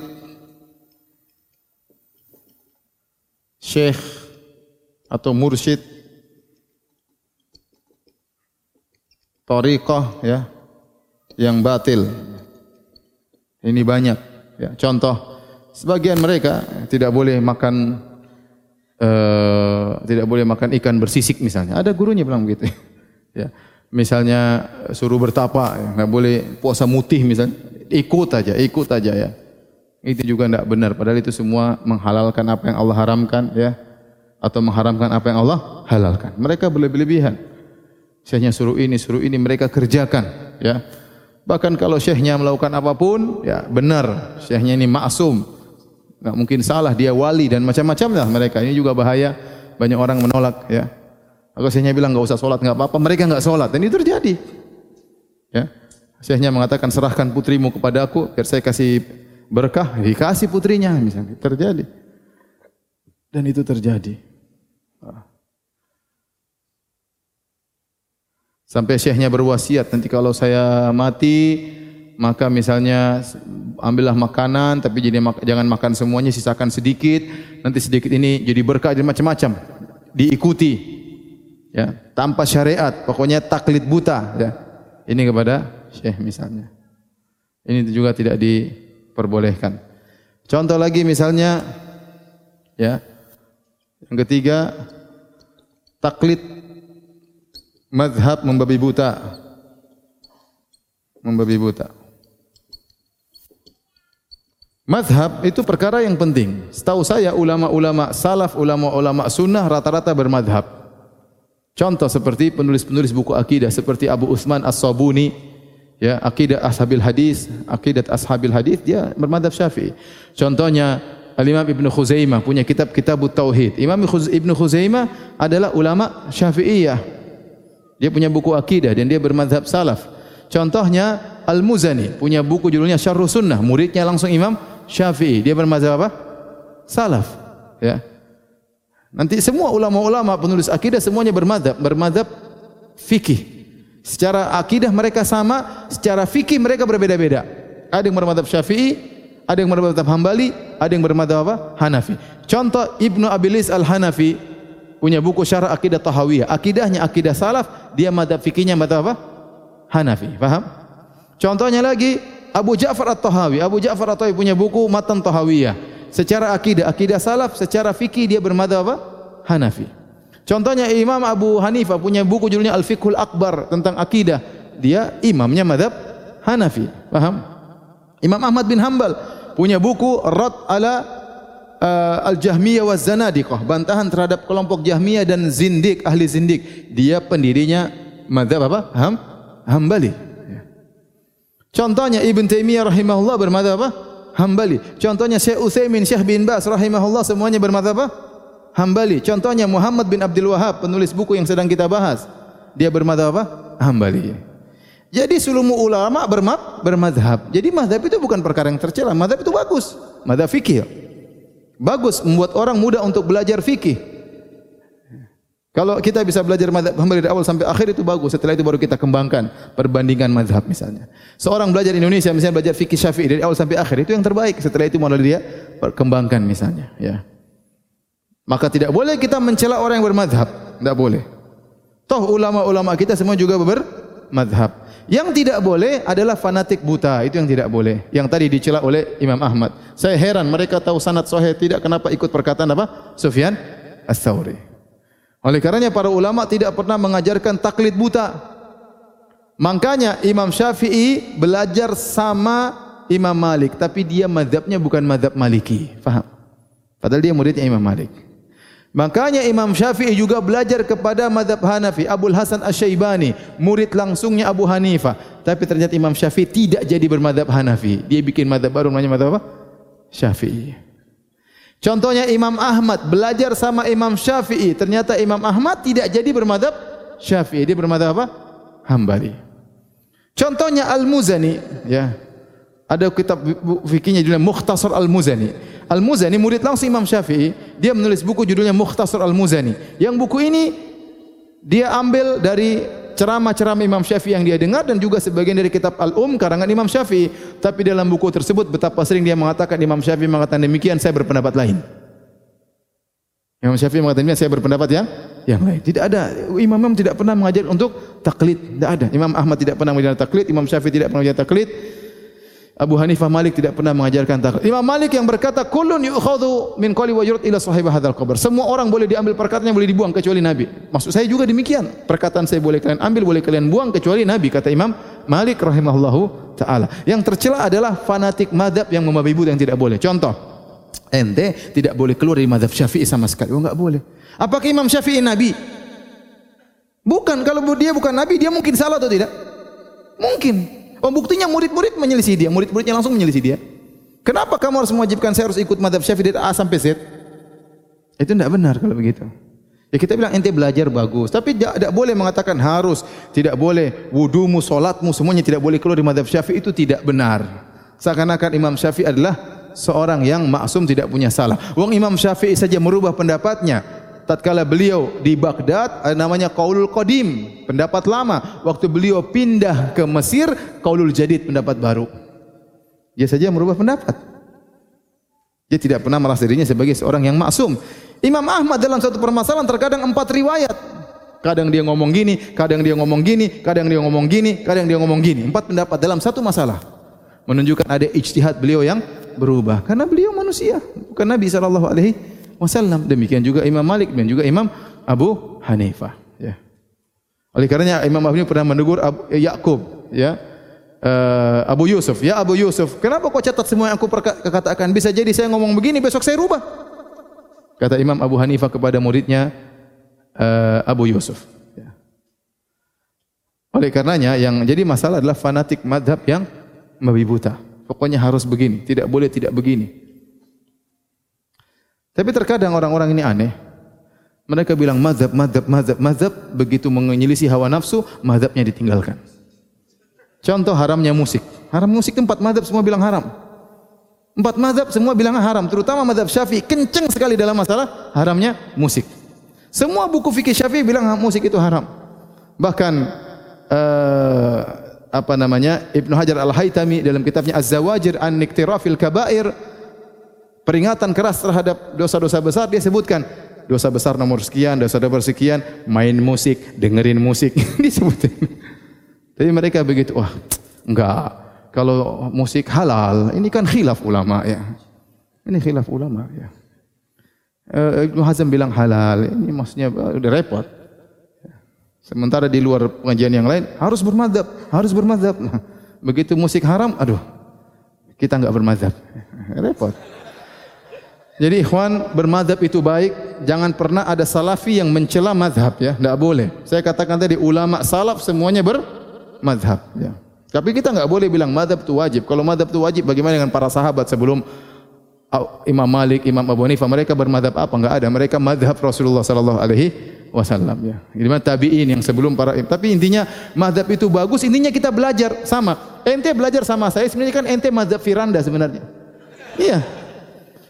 syekh atau mursyid tariqah ya yang batil ini banyak. Ya, contoh, sebagian mereka tidak boleh makan uh, tidak boleh makan ikan bersisik misalnya. Ada gurunya bilang begitu. ya. Misalnya suruh bertapa, ya, nggak boleh puasa mutih misalnya. Ikut aja, ikut aja ya. Itu juga tidak benar. Padahal itu semua menghalalkan apa yang Allah haramkan, ya, atau mengharamkan apa yang Allah halalkan. Mereka berlebihan. Syekhnya suruh ini, suruh ini, mereka kerjakan, ya. Bahkan kalau syekhnya melakukan apapun, ya benar. Syekhnya ini maksum. Enggak mungkin salah, dia wali dan macam-macam lah mereka. Ini juga bahaya. Banyak orang menolak. Ya. Kalau syekhnya bilang enggak usah solat, enggak apa-apa. Mereka enggak solat. Dan itu terjadi. Ya. Syekhnya mengatakan serahkan putrimu kepada aku, biar saya kasih berkah. Dikasih putrinya. Misalnya. Terjadi. Dan itu terjadi. Sampai syekhnya berwasiat nanti kalau saya mati maka misalnya ambillah makanan tapi jadi jangan makan semuanya sisakan sedikit. Nanti sedikit ini jadi berkah jadi macam-macam. Diikuti. Ya. Tanpa syariat. Pokoknya taklid buta. Ya. Ini kepada syekh misalnya. Ini juga tidak diperbolehkan. Contoh lagi misalnya ya. Yang ketiga taklid Madhab membabi buta. Membabi buta. Madhab itu perkara yang penting. Setahu saya ulama-ulama salaf, ulama-ulama sunnah rata-rata bermadhab. Contoh seperti penulis-penulis buku akidah seperti Abu Uthman As-Sabuni, ya, akidah ashabil hadis, akidah ashabil hadis dia bermadhab syafi'i. Contohnya Al-Imam Ibn Khuzaimah punya kitab Kitab Tauhid. Imam Ibn Khuzaimah adalah ulama syafi'iyah. Dia punya buku akidah dan dia bermadhab salaf. Contohnya Al-Muzani punya buku judulnya Syarh Sunnah. Muridnya langsung Imam Syafi'i. Dia bermadhab apa? Salaf. Ya. Nanti semua ulama-ulama penulis akidah semuanya bermadhab. Bermadhab fikih. Secara akidah mereka sama, secara fikih mereka berbeda-beda. Ada yang bermadhab Syafi'i, ada yang bermadhab Hambali, ada yang bermadhab apa? Hanafi. Contoh Ibnu Abilis Al-Hanafi punya buku syarah akidah tahawiyah. Akidahnya akidah salaf, dia madhab fikihnya madhab apa? Hanafi. Faham? Contohnya lagi, Abu Ja'far At-Tahawi. Abu Ja'far At-Tahawi punya buku Matan Tahawiyah. Secara akidah, akidah salaf, secara fikih dia bermadhab apa? Hanafi. Contohnya Imam Abu Hanifah punya buku judulnya Al-Fiqhul Akbar tentang akidah. Dia imamnya madhab Hanafi. Paham? Imam Ahmad bin Hanbal punya buku Rad ala uh, Al-Jahmiyah wa Zanadiqah. Bantahan terhadap kelompok Jahmiyah dan Zindik, ahli Zindik. Dia pendirinya madhab apa? Ham? Hambali. Contohnya Ibn Taimiyah rahimahullah bermadhab apa? Hambali. Contohnya Syekh Utsaimin, Syekh bin Bas rahimahullah semuanya bermadhab apa? Hambali. Contohnya Muhammad bin Abdul Wahab penulis buku yang sedang kita bahas. Dia bermadhab apa? Hambali. Jadi seluruh ulama bermad bermadhab. Jadi madhab itu bukan perkara yang tercela. Madhab itu bagus. Madhab fikih. Bagus membuat orang mudah untuk belajar fikih. Kalau kita bisa belajar mazhab Hambali dari awal sampai akhir itu bagus. Setelah itu baru kita kembangkan perbandingan mazhab misalnya. Seorang belajar Indonesia misalnya belajar fikih Syafi'i dari awal sampai akhir itu yang terbaik. Setelah itu malah dia perkembangkan misalnya, ya. Maka tidak boleh kita mencela orang yang bermazhab, tidak boleh. Toh ulama-ulama kita semua juga bermazhab. Yang tidak boleh adalah fanatik buta, itu yang tidak boleh. Yang tadi dicela oleh Imam Ahmad. Saya heran mereka tahu sanad sahih tidak kenapa ikut perkataan apa? Sufyan Ats-Tsauri. Oleh karenanya para ulama tidak pernah mengajarkan taklid buta. Makanya Imam Syafi'i belajar sama Imam Malik, tapi dia madhabnya bukan madhab Maliki. Faham? Padahal dia muridnya Imam Malik. Makanya Imam Syafi'i juga belajar kepada madhab Hanafi, Abdul Hasan Asy-Syaibani, murid langsungnya Abu Hanifah. Tapi ternyata Imam Syafi'i tidak jadi bermadhab Hanafi. Dia bikin madhab baru namanya madhab apa? Syafi'i. Contohnya Imam Ahmad belajar sama Imam Syafi'i, ternyata Imam Ahmad tidak jadi bermadhab Syafi'i, dia bermadhab apa? Hambali. Contohnya Al-Muzani, ya. Ada kitab fikihnya judulnya Mukhtasar Al-Muzani. Al-Muzani murid langsung Imam Syafi'i, dia menulis buku judulnya Mukhtasar Al-Muzani. Yang buku ini dia ambil dari ceramah-ceramah Imam Syafi'i yang dia dengar dan juga sebagian dari kitab Al-Um karangan Imam Syafi'i. Tapi dalam buku tersebut betapa sering dia mengatakan Imam Syafi'i mengatakan demikian, saya berpendapat lain. Imam Syafi'i mengatakan demikian, saya berpendapat yang yang lain. Tidak ada Imam Imam tidak pernah mengajar untuk taklid, tidak ada. Imam Ahmad tidak pernah mengajar taklid, Imam Syafi'i tidak pernah mengajar taklid. Abu Hanifah Malik tidak pernah mengajarkan taklid. Imam Malik yang berkata, "Kullun yu'khadhu min qawli wa yurad ila sahib hadzal qabr." Semua orang boleh diambil perkataannya boleh dibuang kecuali Nabi. Maksud saya juga demikian. Perkataan saya boleh kalian ambil, boleh kalian buang kecuali Nabi kata Imam Malik rahimahullahu taala. Yang tercela adalah fanatik madhab yang membabi buta yang tidak boleh. Contoh, ente tidak boleh keluar dari madhab Syafi'i sama sekali. Oh enggak boleh. Apakah Imam Syafi'i Nabi? Bukan. Kalau dia bukan Nabi, dia mungkin salah atau tidak? Mungkin. Oh buktinya murid-murid menyelisih dia, murid-muridnya langsung menyelisih dia. Kenapa kamu harus mewajibkan saya harus ikut madhab syafi'i dari A sampai Z? Itu tidak benar kalau begitu. Ya kita bilang ente belajar bagus, tapi tidak, boleh mengatakan harus, tidak boleh wudumu, solatmu semuanya tidak boleh keluar di madhab syafi'i itu tidak benar. Seakan-akan Imam Syafi'i adalah seorang yang maksum tidak punya salah. Wong Imam Syafi'i saja merubah pendapatnya, tatkala beliau di Baghdad ada namanya Qaulul Qadim, pendapat lama. Waktu beliau pindah ke Mesir, Qaulul Jadid, pendapat baru. Dia saja merubah pendapat. Dia tidak pernah merasa dirinya sebagai seorang yang maksum. Imam Ahmad dalam satu permasalahan terkadang empat riwayat. Kadang dia ngomong gini, kadang dia ngomong gini, kadang dia ngomong gini, kadang dia ngomong gini. Empat pendapat dalam satu masalah. Menunjukkan ada ijtihad beliau yang berubah. Karena beliau manusia. Bukan Nabi SAW wasallam. Demikian juga Imam Malik dan juga Imam Abu Hanifah. Ya. Oleh karenanya Imam Abu pernah menegur eh, Yakub, ya. Uh, Abu Yusuf, ya Abu Yusuf, kenapa kau catat semua yang aku katakan? Bisa jadi saya ngomong begini, besok saya rubah. Kata Imam Abu Hanifah kepada muridnya uh, Abu Yusuf. Ya. Oleh karenanya yang jadi masalah adalah fanatik madhab yang membabi buta. Pokoknya harus begini, tidak boleh tidak begini. Tapi terkadang orang-orang ini aneh. Mereka bilang mazhab, mazhab, mazhab, mazhab. Begitu menyelisih hawa nafsu, mazhabnya ditinggalkan. Contoh haramnya musik. Haram musik empat mazhab semua bilang haram. Empat mazhab semua bilang haram. Terutama mazhab syafi'i. Kenceng sekali dalam masalah haramnya musik. Semua buku fikih syafi'i bilang musik itu haram. Bahkan uh, apa namanya Ibnu Hajar Al-Haytami dalam kitabnya Az-Zawajir An-Niktirafil Kabair peringatan keras terhadap dosa-dosa besar dia sebutkan dosa besar nomor sekian, dosa besar sekian, main musik, dengerin musik disebutkan. Tapi mereka begitu, wah, enggak. kalau musik halal, ini kan khilaf ulama ya. Ini khilaf ulama ya. Uh, Ibn Hazm bilang halal, ini maksudnya uh, udah repot. Sementara di luar pengajian yang lain harus bermadhab, harus bermadhab. Begitu musik haram, aduh, kita enggak bermadhab. Repot. Jadi ikhwan bermadhab itu baik, jangan pernah ada salafi yang mencela madhab ya, tidak boleh. Saya katakan tadi ulama salaf semuanya bermadhab ya. Tapi kita enggak boleh bilang madhab itu wajib. Kalau madhab itu wajib, bagaimana dengan para sahabat sebelum Imam Malik, Imam Abu Hanifah, mereka bermadhab apa? Enggak ada. Mereka madhab Rasulullah Sallallahu Alaihi Wasallam ya. Jadi tabiin yang sebelum para tapi intinya madhab itu bagus. Intinya kita belajar sama. Ente belajar sama saya sebenarnya kan ente madhab Firanda sebenarnya. Iya.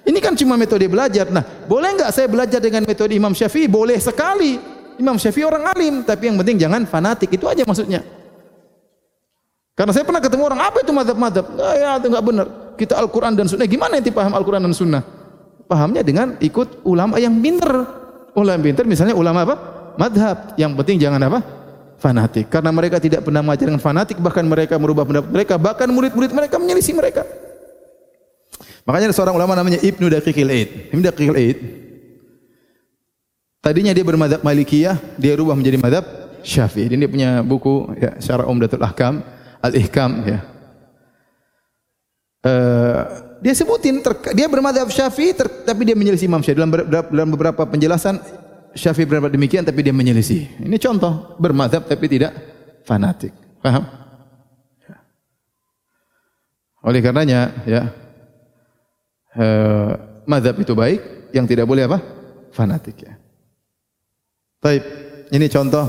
Ini kan cuma metode belajar. Nah, boleh enggak saya belajar dengan metode Imam Syafi'i? Boleh sekali. Imam Syafi'i orang alim, tapi yang penting jangan fanatik. Itu aja maksudnya. Karena saya pernah ketemu orang, apa itu madhab-madhab? Ah, ya, itu enggak benar. Kita Al-Quran dan Sunnah. Gimana nanti paham Al-Quran dan Sunnah? Pahamnya dengan ikut ulama yang pintar. Ulama yang pintar misalnya ulama apa? Madhab. Yang penting jangan apa? Fanatik. Karena mereka tidak pernah mengajar fanatik. Bahkan mereka merubah pendapat mereka. Bahkan murid-murid mereka menyelisih mereka. Makanya ada seorang ulama namanya Ibnu Daqiqil Aid. Ibnu Daqiqil Aid. Tadinya dia bermadhab Malikiyah, dia rubah menjadi madhab Syafi'i. Dia punya buku ya, Syarah Umdatul Ahkam, Al-Ihkam ya. Uh, dia sebutin dia bermadhab Syafi'i tapi dia menyelisih Imam Syafi'i dalam, dalam beberapa penjelasan Syafi'i berapa demikian tapi dia menyelisih. Ini contoh bermadhab tapi tidak fanatik. Paham? Ya. Oleh karenanya ya uh, madhab itu baik yang tidak boleh apa? Fanatik ya. Baik, ini contoh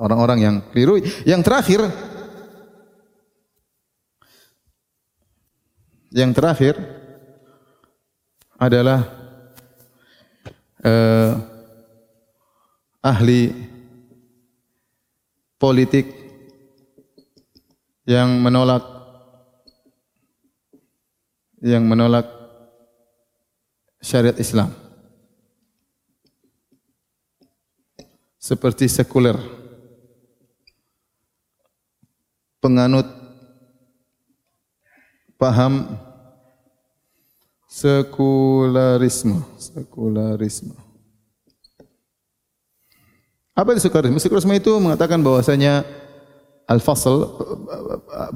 orang-orang yang keliru. Yang terakhir Yang terakhir adalah uh, ahli politik yang menolak yang menolak syariat Islam seperti sekuler penganut paham sekularisme. Sekularisme. Apa itu sekularisme? Sekularisme itu mengatakan bahwasanya al-fasl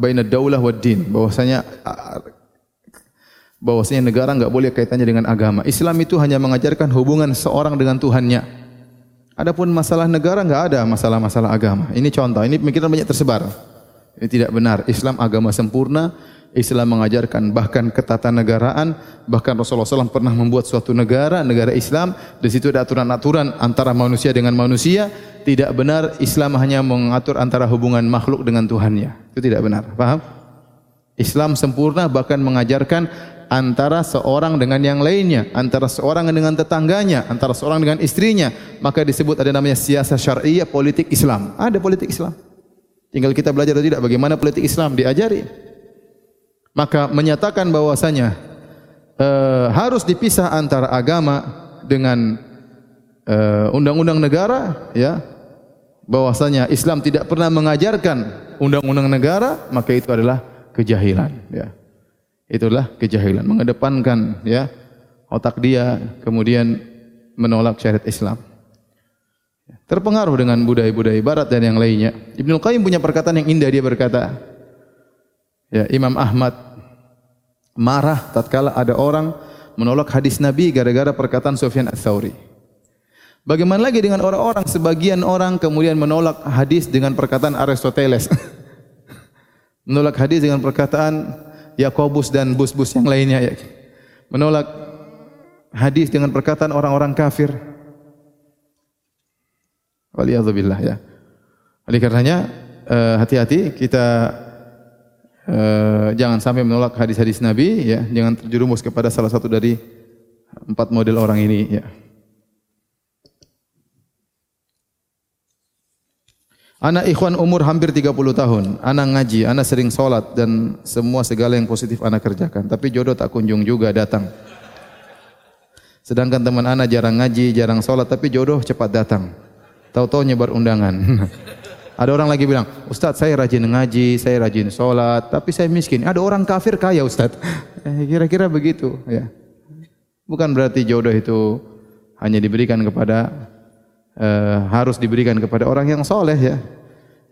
baina daulah wa din, bahwasanya bahwasanya negara enggak boleh kaitannya dengan agama. Islam itu hanya mengajarkan hubungan seorang dengan Tuhannya. Adapun masalah negara enggak ada masalah-masalah agama. Ini contoh, ini pemikiran banyak tersebar. Ini tidak benar. Islam agama sempurna, Islam mengajarkan bahkan ketatanegaraan, bahkan Rasulullah SAW pernah membuat suatu negara, negara Islam, di situ ada aturan-aturan antara manusia dengan manusia. Tidak benar Islam hanya mengatur antara hubungan makhluk dengan Tuhannya. Itu tidak benar. Paham? Islam sempurna bahkan mengajarkan antara seorang dengan yang lainnya, antara seorang dengan tetangganya, antara seorang dengan istrinya. Maka disebut ada namanya siasat syariah politik Islam. Ada politik Islam. Tinggal kita belajar atau tidak bagaimana politik Islam diajari maka menyatakan bahwasanya uh, harus dipisah antara agama dengan uh, undang-undang negara ya bahwasanya Islam tidak pernah mengajarkan undang-undang negara maka itu adalah kejahilan ya itulah kejahilan mengedepankan ya otak dia kemudian menolak syariat Islam terpengaruh dengan budaya-budaya barat dan yang lainnya Ibnu Qayyim punya perkataan yang indah dia berkata ya, Imam Ahmad marah tatkala ada orang menolak hadis Nabi gara-gara perkataan Sufyan Ats-Tsauri. Bagaimana lagi dengan orang-orang sebagian orang kemudian menolak hadis dengan perkataan Aristoteles. menolak hadis dengan perkataan Yakobus dan bus-bus yang lainnya ya. Menolak hadis dengan perkataan orang-orang kafir. Waliyadzubillah ya. Oleh karenanya eh, hati-hati kita Eh, jangan sampai menolak hadis-hadis Nabi ya jangan terjerumus kepada salah satu dari empat model orang ini ya Anak ikhwan umur hampir 30 tahun, anak ngaji, anak sering solat dan semua segala yang positif anak kerjakan. Tapi jodoh tak kunjung juga datang. Sedangkan teman anak jarang ngaji, jarang solat, tapi jodoh cepat datang. Tahu-tahu nyebar undangan. Ada orang lagi bilang, Ustaz saya rajin ngaji, saya rajin sholat, tapi saya miskin. Ada orang kafir kaya Ustaz. Eh, kira-kira begitu. Ya. Bukan berarti jodoh itu hanya diberikan kepada uh, harus diberikan kepada orang yang soleh ya.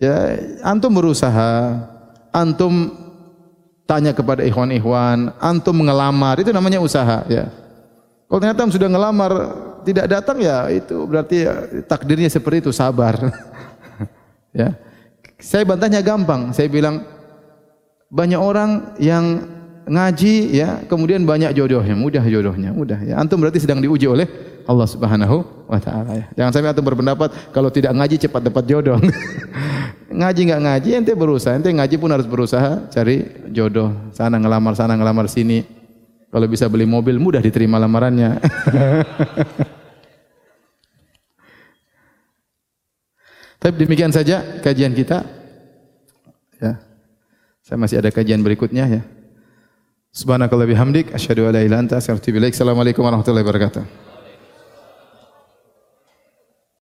Ya, antum berusaha, antum tanya kepada ikhwan-ikhwan, antum mengelamar itu namanya usaha ya. Kalau ternyata sudah ngelamar tidak datang ya itu berarti ya, takdirnya seperti itu sabar. ya. Saya bantahnya gampang. Saya bilang banyak orang yang ngaji ya, kemudian banyak jodohnya, mudah jodohnya, mudah ya. Antum berarti sedang diuji oleh Allah Subhanahu wa taala ya. Jangan sampai antum berpendapat kalau tidak ngaji cepat dapat jodoh. ngaji enggak ngaji ente berusaha, ente ngaji pun harus berusaha cari jodoh. Sana ngelamar sana ngelamar sini. Kalau bisa beli mobil mudah diterima lamarannya. Tapi demikian saja kajian kita. Ya. Saya masih ada kajian berikutnya ya. Subhanakallah bihamdik la ilaha illa anta. Assalamualaikum warahmatullahi wabarakatuh.